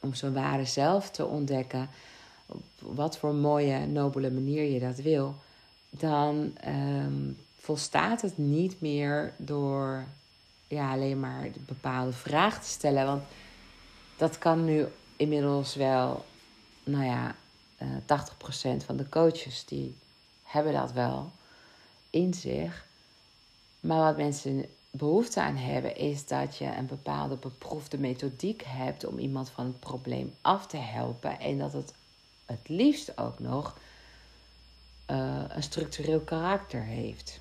om zijn ware zelf te ontdekken, op wat voor mooie, nobele manier je dat wil, dan um, volstaat het niet meer door ja, alleen maar bepaalde vragen te stellen. Want dat kan nu inmiddels wel, nou ja, uh, eh, 80% van de coaches die hebben dat wel in zich. Maar wat mensen behoefte aan hebben, is dat je een bepaalde beproefde methodiek hebt om iemand van het probleem af te helpen. En dat het het liefst ook nog uh, een structureel karakter heeft.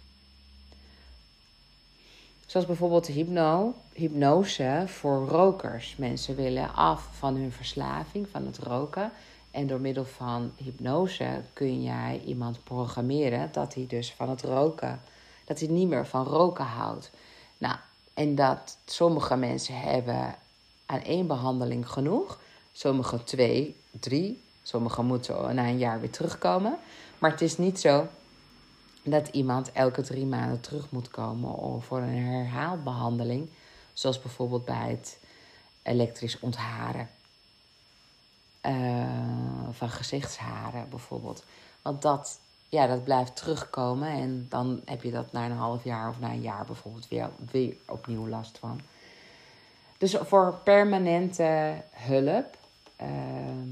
Zoals bijvoorbeeld hypno, hypnose voor rokers. Mensen willen af van hun verslaving, van het roken. En door middel van hypnose kun jij iemand programmeren dat hij dus van het roken, dat hij niet meer van roken houdt. Nou, en dat sommige mensen hebben aan één behandeling genoeg, sommige twee, drie, sommige moeten na een jaar weer terugkomen. Maar het is niet zo dat iemand elke drie maanden terug moet komen voor een herhaalbehandeling, zoals bijvoorbeeld bij het elektrisch ontharen. Uh, van gezichtsharen bijvoorbeeld. Want dat, ja, dat blijft terugkomen en dan heb je dat na een half jaar of na een jaar bijvoorbeeld weer, weer opnieuw last van. Dus voor permanente hulp ehm,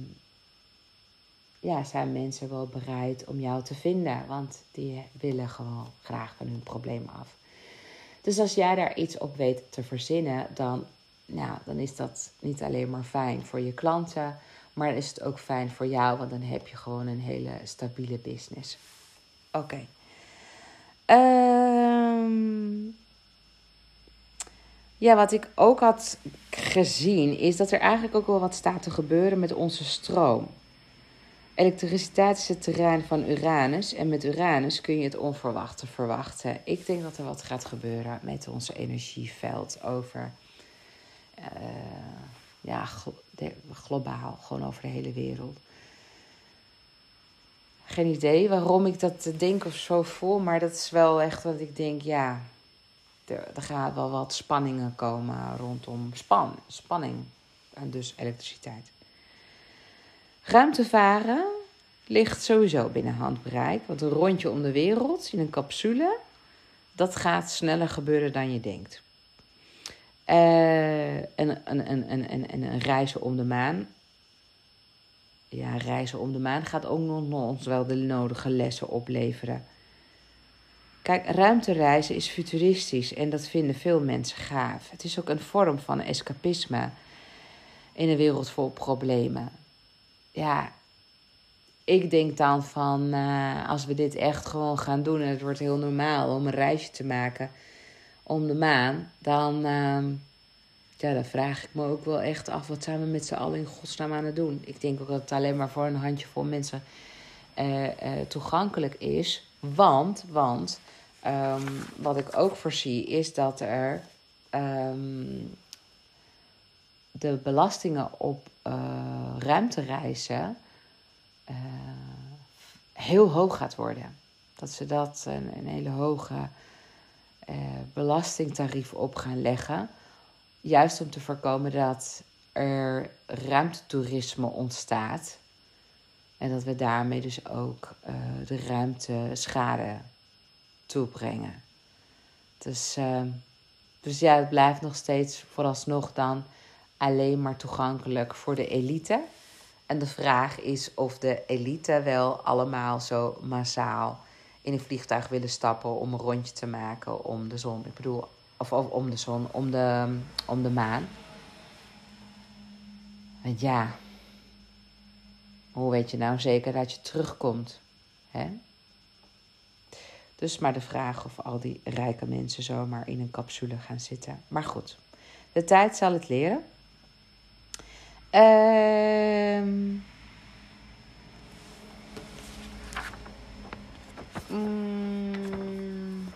ja, zijn mensen wel bereid om jou te vinden, want die willen gewoon graag van hun probleem af. Dus als jij daar iets op weet te verzinnen, dan, nou, dan is dat niet alleen maar fijn voor je klanten, maar dan is het ook fijn voor jou, want dan heb je gewoon een hele stabiele business. Oké. Ehm, ja, wat ik ook had gezien, is dat er eigenlijk ook wel wat staat te gebeuren met onze stroom. Elektriciteit is het terrein van Uranus en met Uranus kun je het onverwachte verwachten. Ik denk dat er wat gaat gebeuren met onze energieveld over, uh, ja, globaal, gewoon over de hele wereld. Geen idee waarom ik dat denk of zo voel, maar dat is wel echt wat ik denk, ja, er, er gaat wel wat spanningen komen rondom span, spanning en dus elektriciteit. Ruimtevaren ligt sowieso binnen handbereik. Want een rondje om de wereld in een capsule, dat gaat sneller gebeuren dan je denkt. En, en, en, en, en, en reizen om de maan. Ja, reizen om de maan gaat ook nog ons wel de nodige lessen opleveren. Kijk, ruimtereizen is futuristisch en dat vinden veel mensen gaaf. Het is ook een vorm van escapisme in een wereld vol problemen ja, ik denk dan van uh, als we dit echt gewoon gaan doen en het wordt heel normaal om een reisje te maken om de maan, dan, uh, ja, dan vraag ik me ook wel echt af wat zijn we met z'n allen in godsnaam aan het doen. Ik denk ook dat het alleen maar voor een handjevol mensen uh, toegankelijk is. Want, want um, wat ik ook voorzie is dat er um, de belastingen op uh, ruimtereizen heel hoog gaat worden. Dat ze dat een hele hoge uh, belastingtarief op gaan leggen. Juist om te voorkomen dat er ruimtetoerisme ontstaat. En dat we daarmee dus ook de ruimte schade toebrengen. Dus, dus ja, het blijft nog steeds vooralsnog dan alleen maar toegankelijk voor de elite. En de vraag is of de elite wel allemaal zo massaal in een vliegtuig willen stappen om een rondje te maken om de zon. Ik bedoel, of, of om de zon, om de, om de maan. Want ja, hoe weet je nou zeker dat je terugkomt? Hè? Dus maar de vraag of al die rijke mensen zomaar in een capsule gaan zitten. Maar goed, de tijd zal het leren. Um,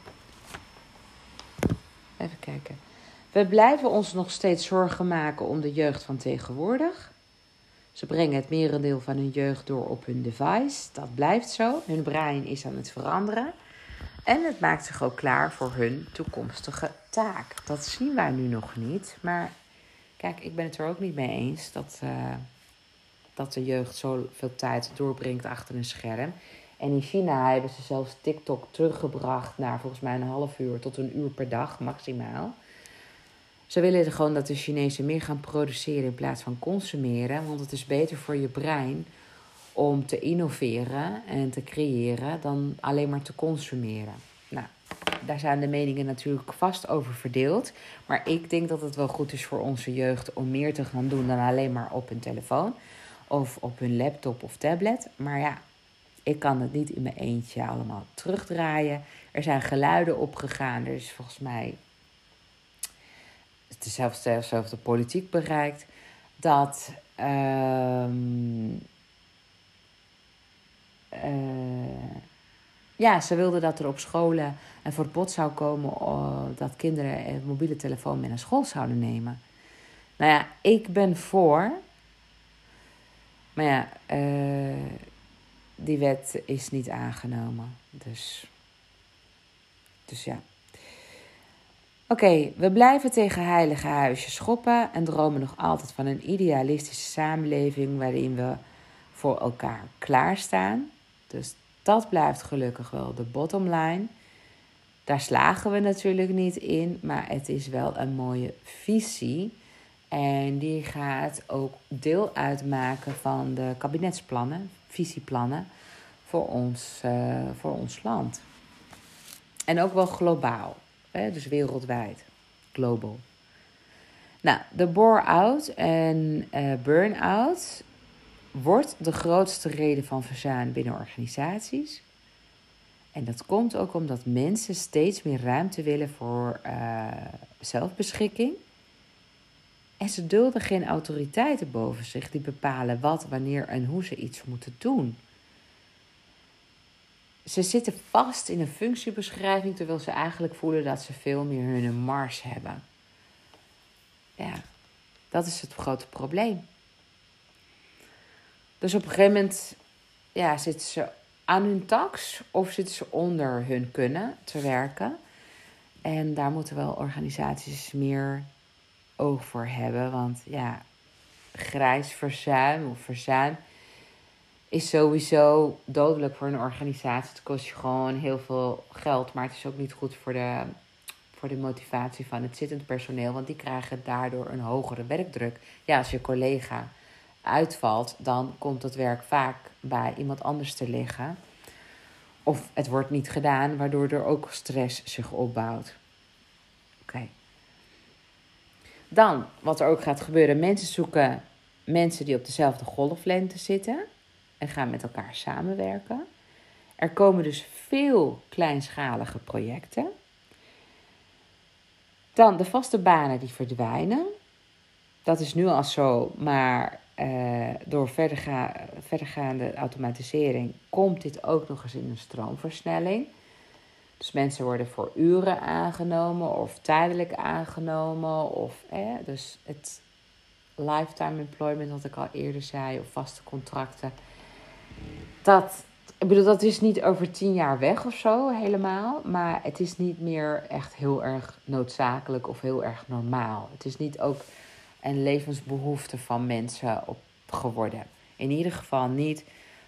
even kijken. We blijven ons nog steeds zorgen maken om de jeugd van tegenwoordig. Ze brengen het merendeel van hun jeugd door op hun device. Dat blijft zo. Hun brein is aan het veranderen. En het maakt zich ook klaar voor hun toekomstige taak. Dat zien wij nu nog niet, maar Kijk, ik ben het er ook niet mee eens dat, uh, dat de jeugd zoveel tijd doorbrengt achter een scherm. En in China hebben ze zelfs TikTok teruggebracht naar volgens mij een half uur tot een uur per dag maximaal. Ze willen gewoon dat de Chinezen meer gaan produceren in plaats van consumeren. Want het is beter voor je brein om te innoveren en te creëren dan alleen maar te consumeren. Nou, daar zijn de meningen natuurlijk vast over verdeeld. Maar ik denk dat het wel goed is voor onze jeugd om meer te gaan doen dan alleen maar op hun telefoon of op hun laptop of tablet. Maar ja, ik kan het niet in mijn eentje allemaal terugdraaien. Er zijn geluiden opgegaan. Er is volgens mij het is zelfs, zelfs de politiek bereikt, dat uh, ja, ze wilden dat er op scholen een verbod zou komen uh, dat kinderen een mobiele telefoon mee naar school zouden nemen. Nou ja, ik ben voor. Maar ja, uh, die wet is niet aangenomen. Dus, dus ja. Oké, we blijven tegen heilige huisjes schoppen en dromen nog altijd van een idealistische samenleving waarin we voor elkaar klaarstaan. Dus dat blijft gelukkig wel de bottom line. Daar slagen we natuurlijk niet in, maar het is wel een mooie visie. En die gaat ook deel uitmaken van de kabinetsplannen, visieplannen voor ons, uh, voor ons land. En ook wel globaal dus wereldwijd, global. Nou, de bore-out en uh, burn-out wordt de grootste reden van verzuim binnen organisaties. En dat komt ook omdat mensen steeds meer ruimte willen voor uh, zelfbeschikking. En ze dulden geen autoriteiten boven zich die bepalen wat, wanneer en hoe ze iets moeten doen ze zitten vast in een functiebeschrijving terwijl ze eigenlijk voelen dat ze veel meer hun mars hebben. Ja, dat is het grote probleem. Dus op een gegeven moment ja, zitten ze aan hun tax of zitten ze onder hun kunnen te werken. En daar moeten wel organisaties meer oog voor hebben. Want ja, grijs verzuim of verzuim is sowieso dodelijk voor een organisatie. Het kost je gewoon heel veel geld, maar het is ook niet goed voor de, voor de motivatie van het zittend personeel, want die krijgen daardoor een hogere werkdruk. Ja, als je collega uitvalt, dan komt het werk vaak bij iemand anders te liggen. Of het wordt niet gedaan, waardoor er ook stress zich opbouwt. Oké. Dan, wat er ook gaat gebeuren, mensen zoeken mensen die op dezelfde golflengte zitten en gaan met elkaar samenwerken. Er komen dus veel kleinschalige projecten. Dan de vaste banen die verdwijnen. Dat is nu al zo, maar uh, door verderga verdergaande automatisering komt dit ook nog eens in een stroomversnelling. Dus mensen worden voor uren aangenomen of tijdelijk aangenomen. Of, eh, dus het lifetime employment, wat ik al eerder zei, of vaste contracten dat, ik bedoel, dat is niet over tien jaar weg of zo helemaal. Maar het is niet meer echt heel erg noodzakelijk of heel erg normaal. Het is niet ook een levensbehoefte van mensen op geworden. In ieder geval niet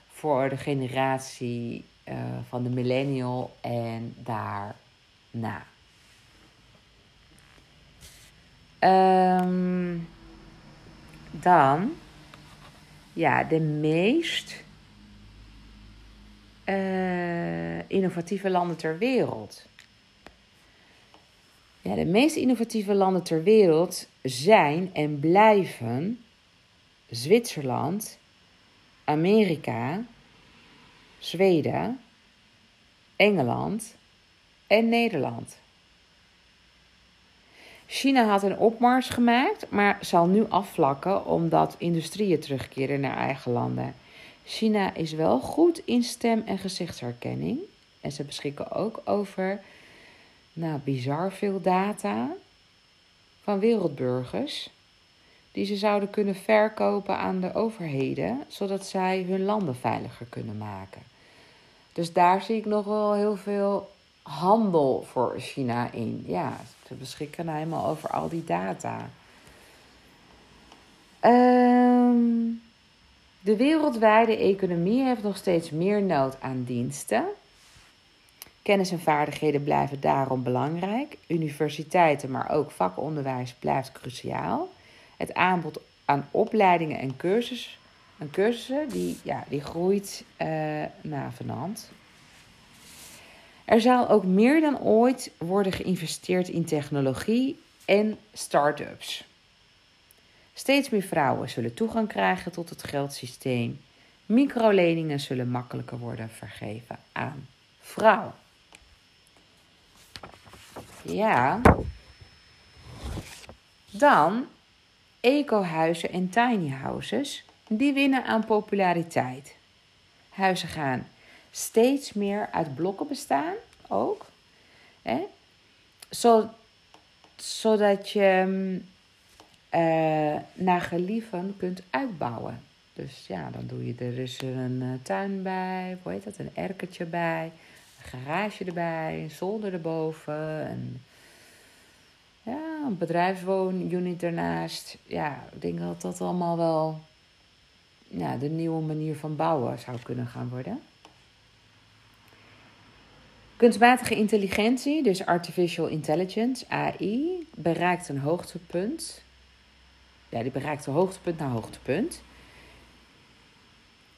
voor de generatie uh, van de millennial en daarna. Um, dan, ja, de meest uh, innovatieve landen ter wereld. Ja, de meest innovatieve landen ter wereld zijn en blijven Zwitserland, Amerika, Zweden, Engeland en Nederland. China had een opmars gemaakt, maar zal nu afvlakken omdat industrieën terugkeren naar eigen landen. China is wel goed in stem- en gezichtsherkenning. En ze beschikken ook over nou, bizar veel data van wereldburgers. Die ze zouden kunnen verkopen aan de overheden, zodat zij hun landen veiliger kunnen maken. Dus daar zie ik nog wel heel veel handel voor China in. Ja, ze beschikken nou helemaal over al die data. Ehm, de wereldwijde economie heeft nog steeds meer nood aan diensten. Kennis en vaardigheden blijven daarom belangrijk. Universiteiten, maar ook vakonderwijs blijft cruciaal. Het aanbod aan opleidingen en cursussen, en cursussen die, ja, die groeit uh, navenant. Er zal ook meer dan ooit worden geïnvesteerd in technologie en start-ups. Steeds meer vrouwen zullen toegang krijgen tot het geldsysteem. Microleningen zullen makkelijker worden vergeven aan vrouwen. Ja. Dan ecohuizen en tiny houses. Die winnen aan populariteit. Huizen gaan steeds meer uit blokken bestaan ook. Hè? Zo, zodat je uh, naar gelieven kunt uitbouwen. Dus ja, dan doe je er dus een uh, tuin bij, hoe heet dat, een erkertje bij, een garage erbij, een zolder erboven, een, ja, een bedrijfswoonunit ernaast. Ja, ik denk dat dat allemaal wel ja, de nieuwe manier van bouwen zou kunnen gaan worden. Kunstmatige intelligentie, dus artificial intelligence, AI, bereikt een hoogtepunt. Ja, die bereikt een hoogtepunt naar hoogtepunt.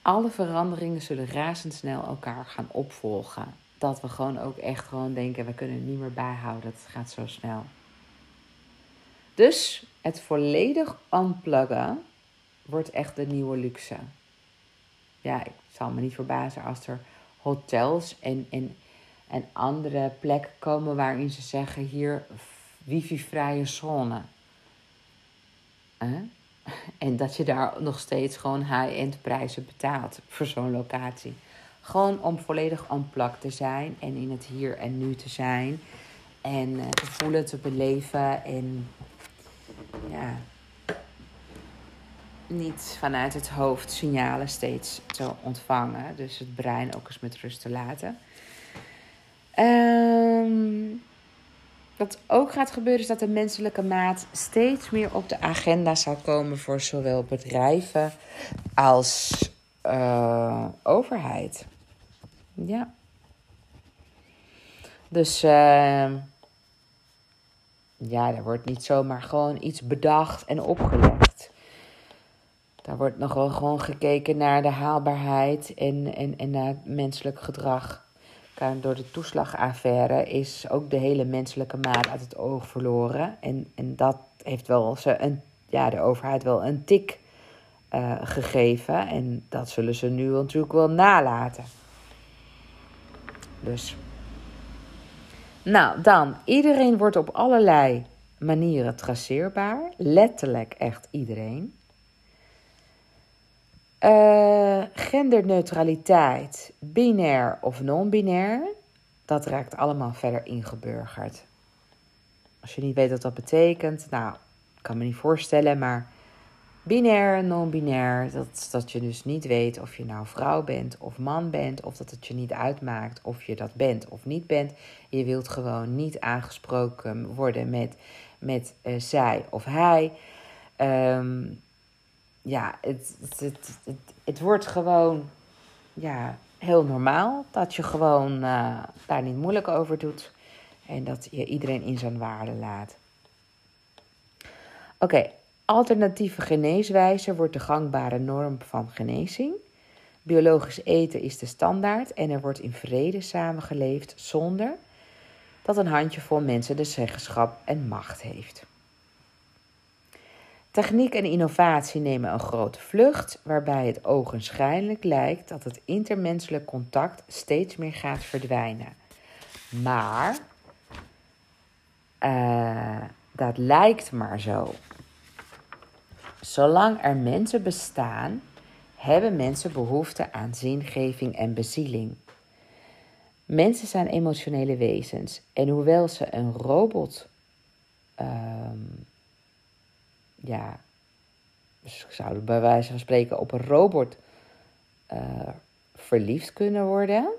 Alle veranderingen zullen razendsnel elkaar gaan opvolgen. Dat we gewoon ook echt gewoon denken, we kunnen het niet meer bijhouden. Het gaat zo snel. Dus het volledig unpluggen wordt echt de nieuwe luxe. Ja, ik zal me niet verbazen als er hotels en, en en andere plekken komen waarin ze zeggen hier wifi-vrije zone. En dat je daar nog steeds gewoon high-end prijzen betaalt voor zo'n locatie. Gewoon om volledig unplugged te zijn en in het hier en nu te zijn. En uh, te voelen, te beleven en ja, niet vanuit het hoofd signalen steeds te ontvangen. Dus het brein ook eens met rust te laten. Um, wat ook gaat gebeuren is dat de menselijke maat steeds meer op de agenda zal komen voor zowel bedrijven als uh, overheid. Ja. Dus uh, ja, er wordt niet zomaar gewoon iets bedacht en opgelegd. Daar wordt nog wel gewoon gekeken naar de haalbaarheid en, en, en naar menselijk gedrag door de toeslagaffaire is ook de hele menselijke maat uit het oog verloren. En, en dat heeft wel ze een, ja, de overheid wel een tik uh, gegeven. En dat zullen ze nu natuurlijk wel nalaten. Dus. Nou, dan. Iedereen wordt op allerlei manieren traceerbaar. Letterlijk echt iedereen. Uh, genderneutraliteit, binair of non-binair, dat raakt allemaal verder ingeburgerd. Als je niet weet wat dat betekent, nou, ik kan me niet voorstellen, maar binair, non-binair, dat, dat je dus niet weet of je nou vrouw bent of man bent, of dat het je niet uitmaakt of je dat bent of niet bent. Je wilt gewoon niet aangesproken worden met, met uh, zij of hij. Um, ja, het, het, het, het, wordt gewoon ja, heel normaal dat je gewoon uh, daar niet moeilijk over doet en dat je iedereen in zijn waarde laat. Oké, alternatieve geneeswijze wordt de gangbare norm van genezing. Biologisch eten is de standaard en er wordt in vrede samengeleefd zonder dat een handjevol mensen de zeggenschap en macht heeft. Techniek en innovatie nemen een grote vlucht, waarbij het ogenschijnlijk lijkt dat het intermenselijk contact steeds meer gaat verdwijnen. Maar uh, dat lijkt maar zo. Zolang er mensen bestaan, hebben mensen behoefte aan zingeving en bezieling. Mensen zijn emotionele wezens en hoewel ze een robot um, ja, dus zouden bij wijze van spreken op een robot uh, verliefd kunnen worden.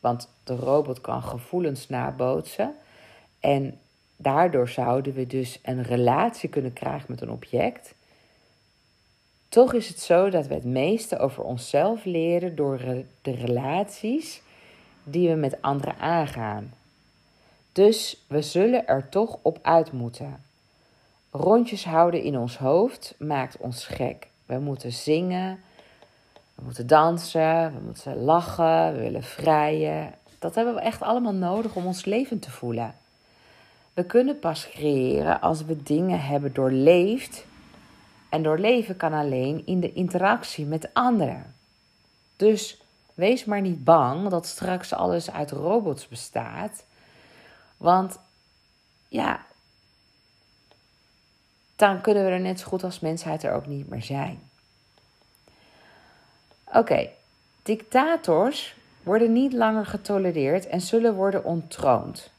Want de robot kan gevoelens nabootsen. En daardoor zouden we dus een relatie kunnen krijgen met een object. Toch is het zo dat we het meeste over onszelf leren door de relaties die we met anderen aangaan. Dus we zullen er toch op uit moeten. Rondjes houden in ons hoofd maakt ons gek. We moeten zingen, we moeten dansen, we moeten lachen, we willen vrijen. Dat hebben we echt allemaal nodig om ons leven te voelen. We kunnen pas creëren als we dingen hebben doorleefd. En doorleven kan alleen in de interactie met anderen. Dus wees maar niet bang dat straks alles uit robots bestaat. Want ja, dan kunnen we er net zo goed als mensheid er ook niet meer zijn. Oké, dictators worden niet langer getolereerd en zullen worden ontroond.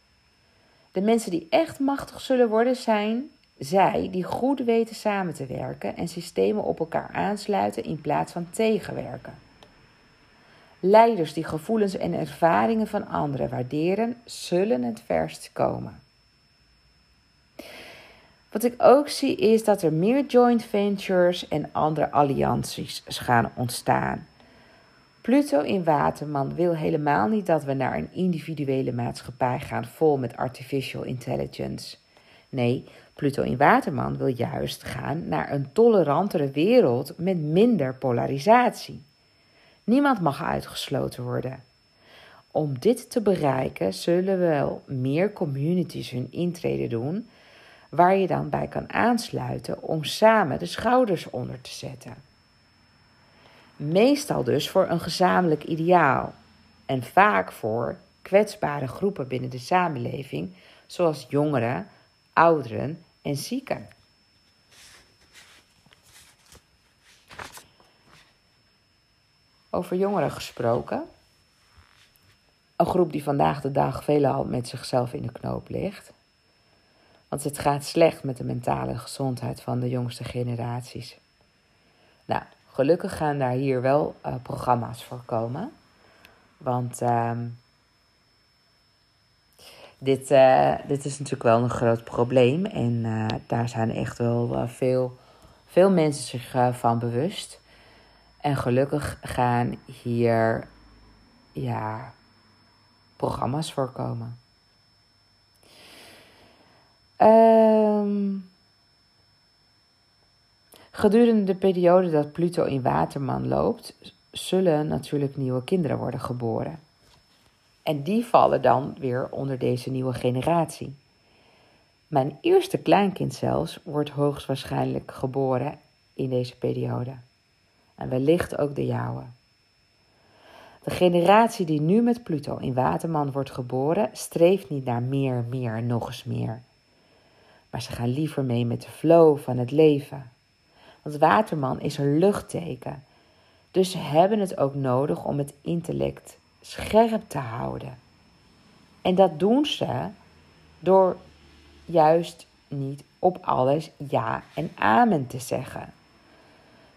De mensen die echt machtig zullen worden zijn zij die goed weten samen te werken en systemen op elkaar aansluiten in plaats van tegenwerken. Leiders die gevoelens en ervaringen van anderen waarderen, zullen het verst komen. Wat ik ook zie is dat er meer joint ventures en andere allianties gaan ontstaan. Pluto in Waterman wil helemaal niet dat we naar een individuele maatschappij gaan vol met artificial intelligence. Nee, Pluto in Waterman wil juist gaan naar een tolerantere wereld met minder polarisatie. Niemand mag uitgesloten worden. Om dit te bereiken zullen wel meer communities hun intrede doen, waar je dan bij kan aansluiten om samen de schouders onder te zetten. Meestal dus voor een gezamenlijk ideaal en vaak voor kwetsbare groepen binnen de samenleving, zoals jongeren, ouderen en zieken. Over jongeren gesproken. Een groep die vandaag de dag veelal met zichzelf in de knoop ligt. Want het gaat slecht met de mentale gezondheid van de jongste generaties. Nou, gelukkig gaan daar hier wel uh, programma's voor komen. Want uh, dit, uh, dit is natuurlijk wel een groot probleem. En uh, daar zijn echt wel veel, veel mensen zich van bewust. En gelukkig gaan hier ja, programma's voorkomen. Um, gedurende de periode dat Pluto in Waterman loopt, zullen natuurlijk nieuwe kinderen worden geboren. En die vallen dan weer onder deze nieuwe generatie. Mijn eerste kleinkind zelfs wordt hoogstwaarschijnlijk geboren in deze periode. En wellicht ook de jouwe. De generatie die nu met Pluto in Waterman wordt geboren, streeft niet naar meer, meer, nog eens meer. Maar ze gaan liever mee met de flow van het leven. Want Waterman is een luchtteken. Dus ze hebben het ook nodig om het intellect scherp te houden. En dat doen ze door juist niet op alles ja en amen te zeggen.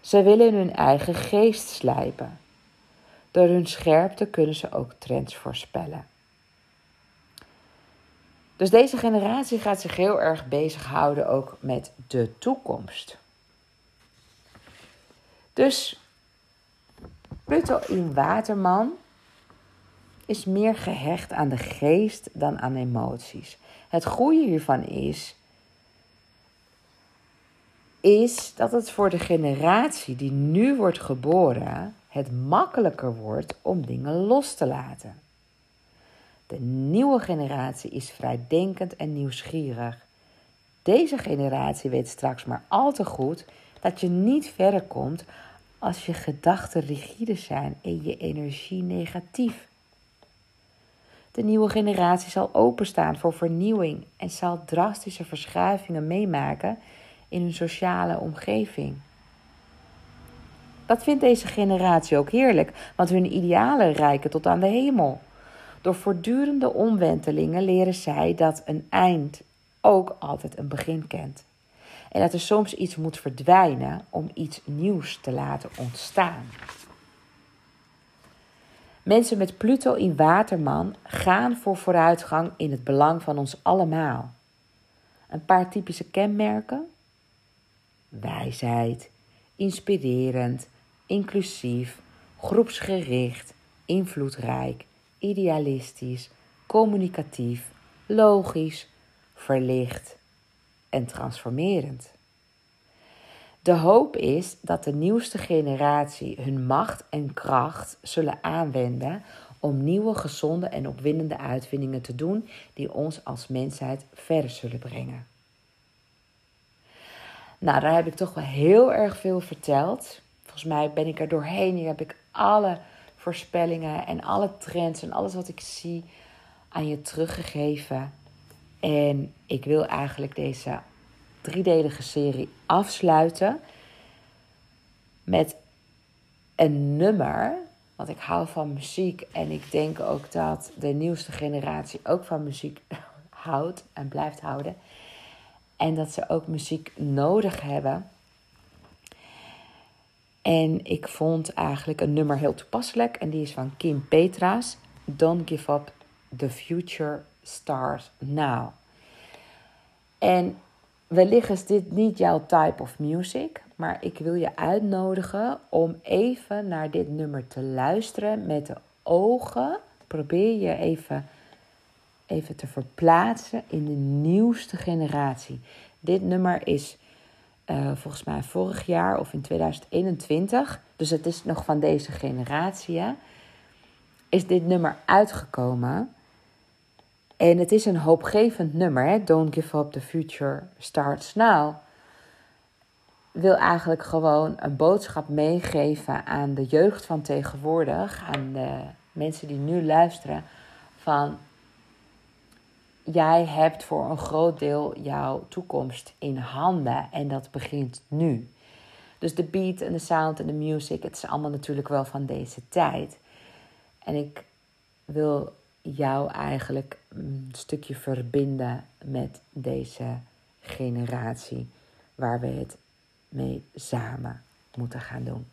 Ze willen hun eigen geest slijpen. Door hun scherpte kunnen ze ook trends voorspellen. Dus deze generatie gaat zich heel erg bezighouden ook met de toekomst. Dus Pluto in Waterman is meer gehecht aan de geest dan aan emoties. Het goede hiervan is, is dat het voor de generatie die nu wordt geboren het makkelijker wordt om dingen los te laten. De nieuwe generatie is vrijdenkend en nieuwsgierig. Deze generatie weet straks maar al te goed dat je niet verder komt als je gedachten rigide zijn en je energie negatief. De nieuwe generatie zal openstaan voor vernieuwing en zal drastische verschuivingen meemaken in hun sociale omgeving. Dat vindt deze generatie ook heerlijk, want hun idealen reiken tot aan de hemel. Door voortdurende omwentelingen leren zij dat een eind ook altijd een begin kent. En dat er soms iets moet verdwijnen om iets nieuws te laten ontstaan. Mensen met Pluto in Waterman gaan voor vooruitgang in het belang van ons allemaal. Een paar typische kenmerken: wijsheid, inspirerend, inclusief, groepsgericht, invloedrijk, idealistisch, communicatief, logisch, verlicht en transformerend. De hoop is dat de nieuwste generatie hun macht en kracht zullen aanwenden om nieuwe, gezonde en opwindende uitvindingen te doen die ons als mensheid verder zullen brengen. Nou, daar heb ik toch wel heel erg veel verteld. Volgens mij ben ik er doorheen. Hier heb ik alle voorspellingen en alle trends en alles wat ik zie aan je teruggegeven. En ik wil eigenlijk deze driedelige serie afsluiten met een nummer. Want ik hou van muziek en ik denk ook dat de nieuwste generatie ook van muziek houdt en blijft houden. En dat ze ook muziek nodig hebben. En ik vond eigenlijk een nummer heel toepasselijk. En die is van Kim Petras. Don't give up. The future stars now. En wellicht is dit niet jouw type of music. Maar ik wil je uitnodigen om even naar dit nummer te luisteren met de ogen. Probeer je even, even te verplaatsen in de nieuwste generatie. Dit nummer is uh, volgens mij vorig jaar of in 2021, dus het is nog van deze generatie, is dit nummer uitgekomen. En het is een hoopgevend nummer, hè? Don't give up, the future starts now. Wil eigenlijk gewoon een boodschap meegeven aan de jeugd van tegenwoordig, aan de mensen die nu luisteren, van jij hebt voor een groot deel jouw toekomst in handen en dat begint nu. Dus de beat en de sound en de music, het is allemaal natuurlijk wel van deze tijd. En ik wil jou eigenlijk een stukje verbinden met deze generatie waar we het mee samen moeten gaan doen.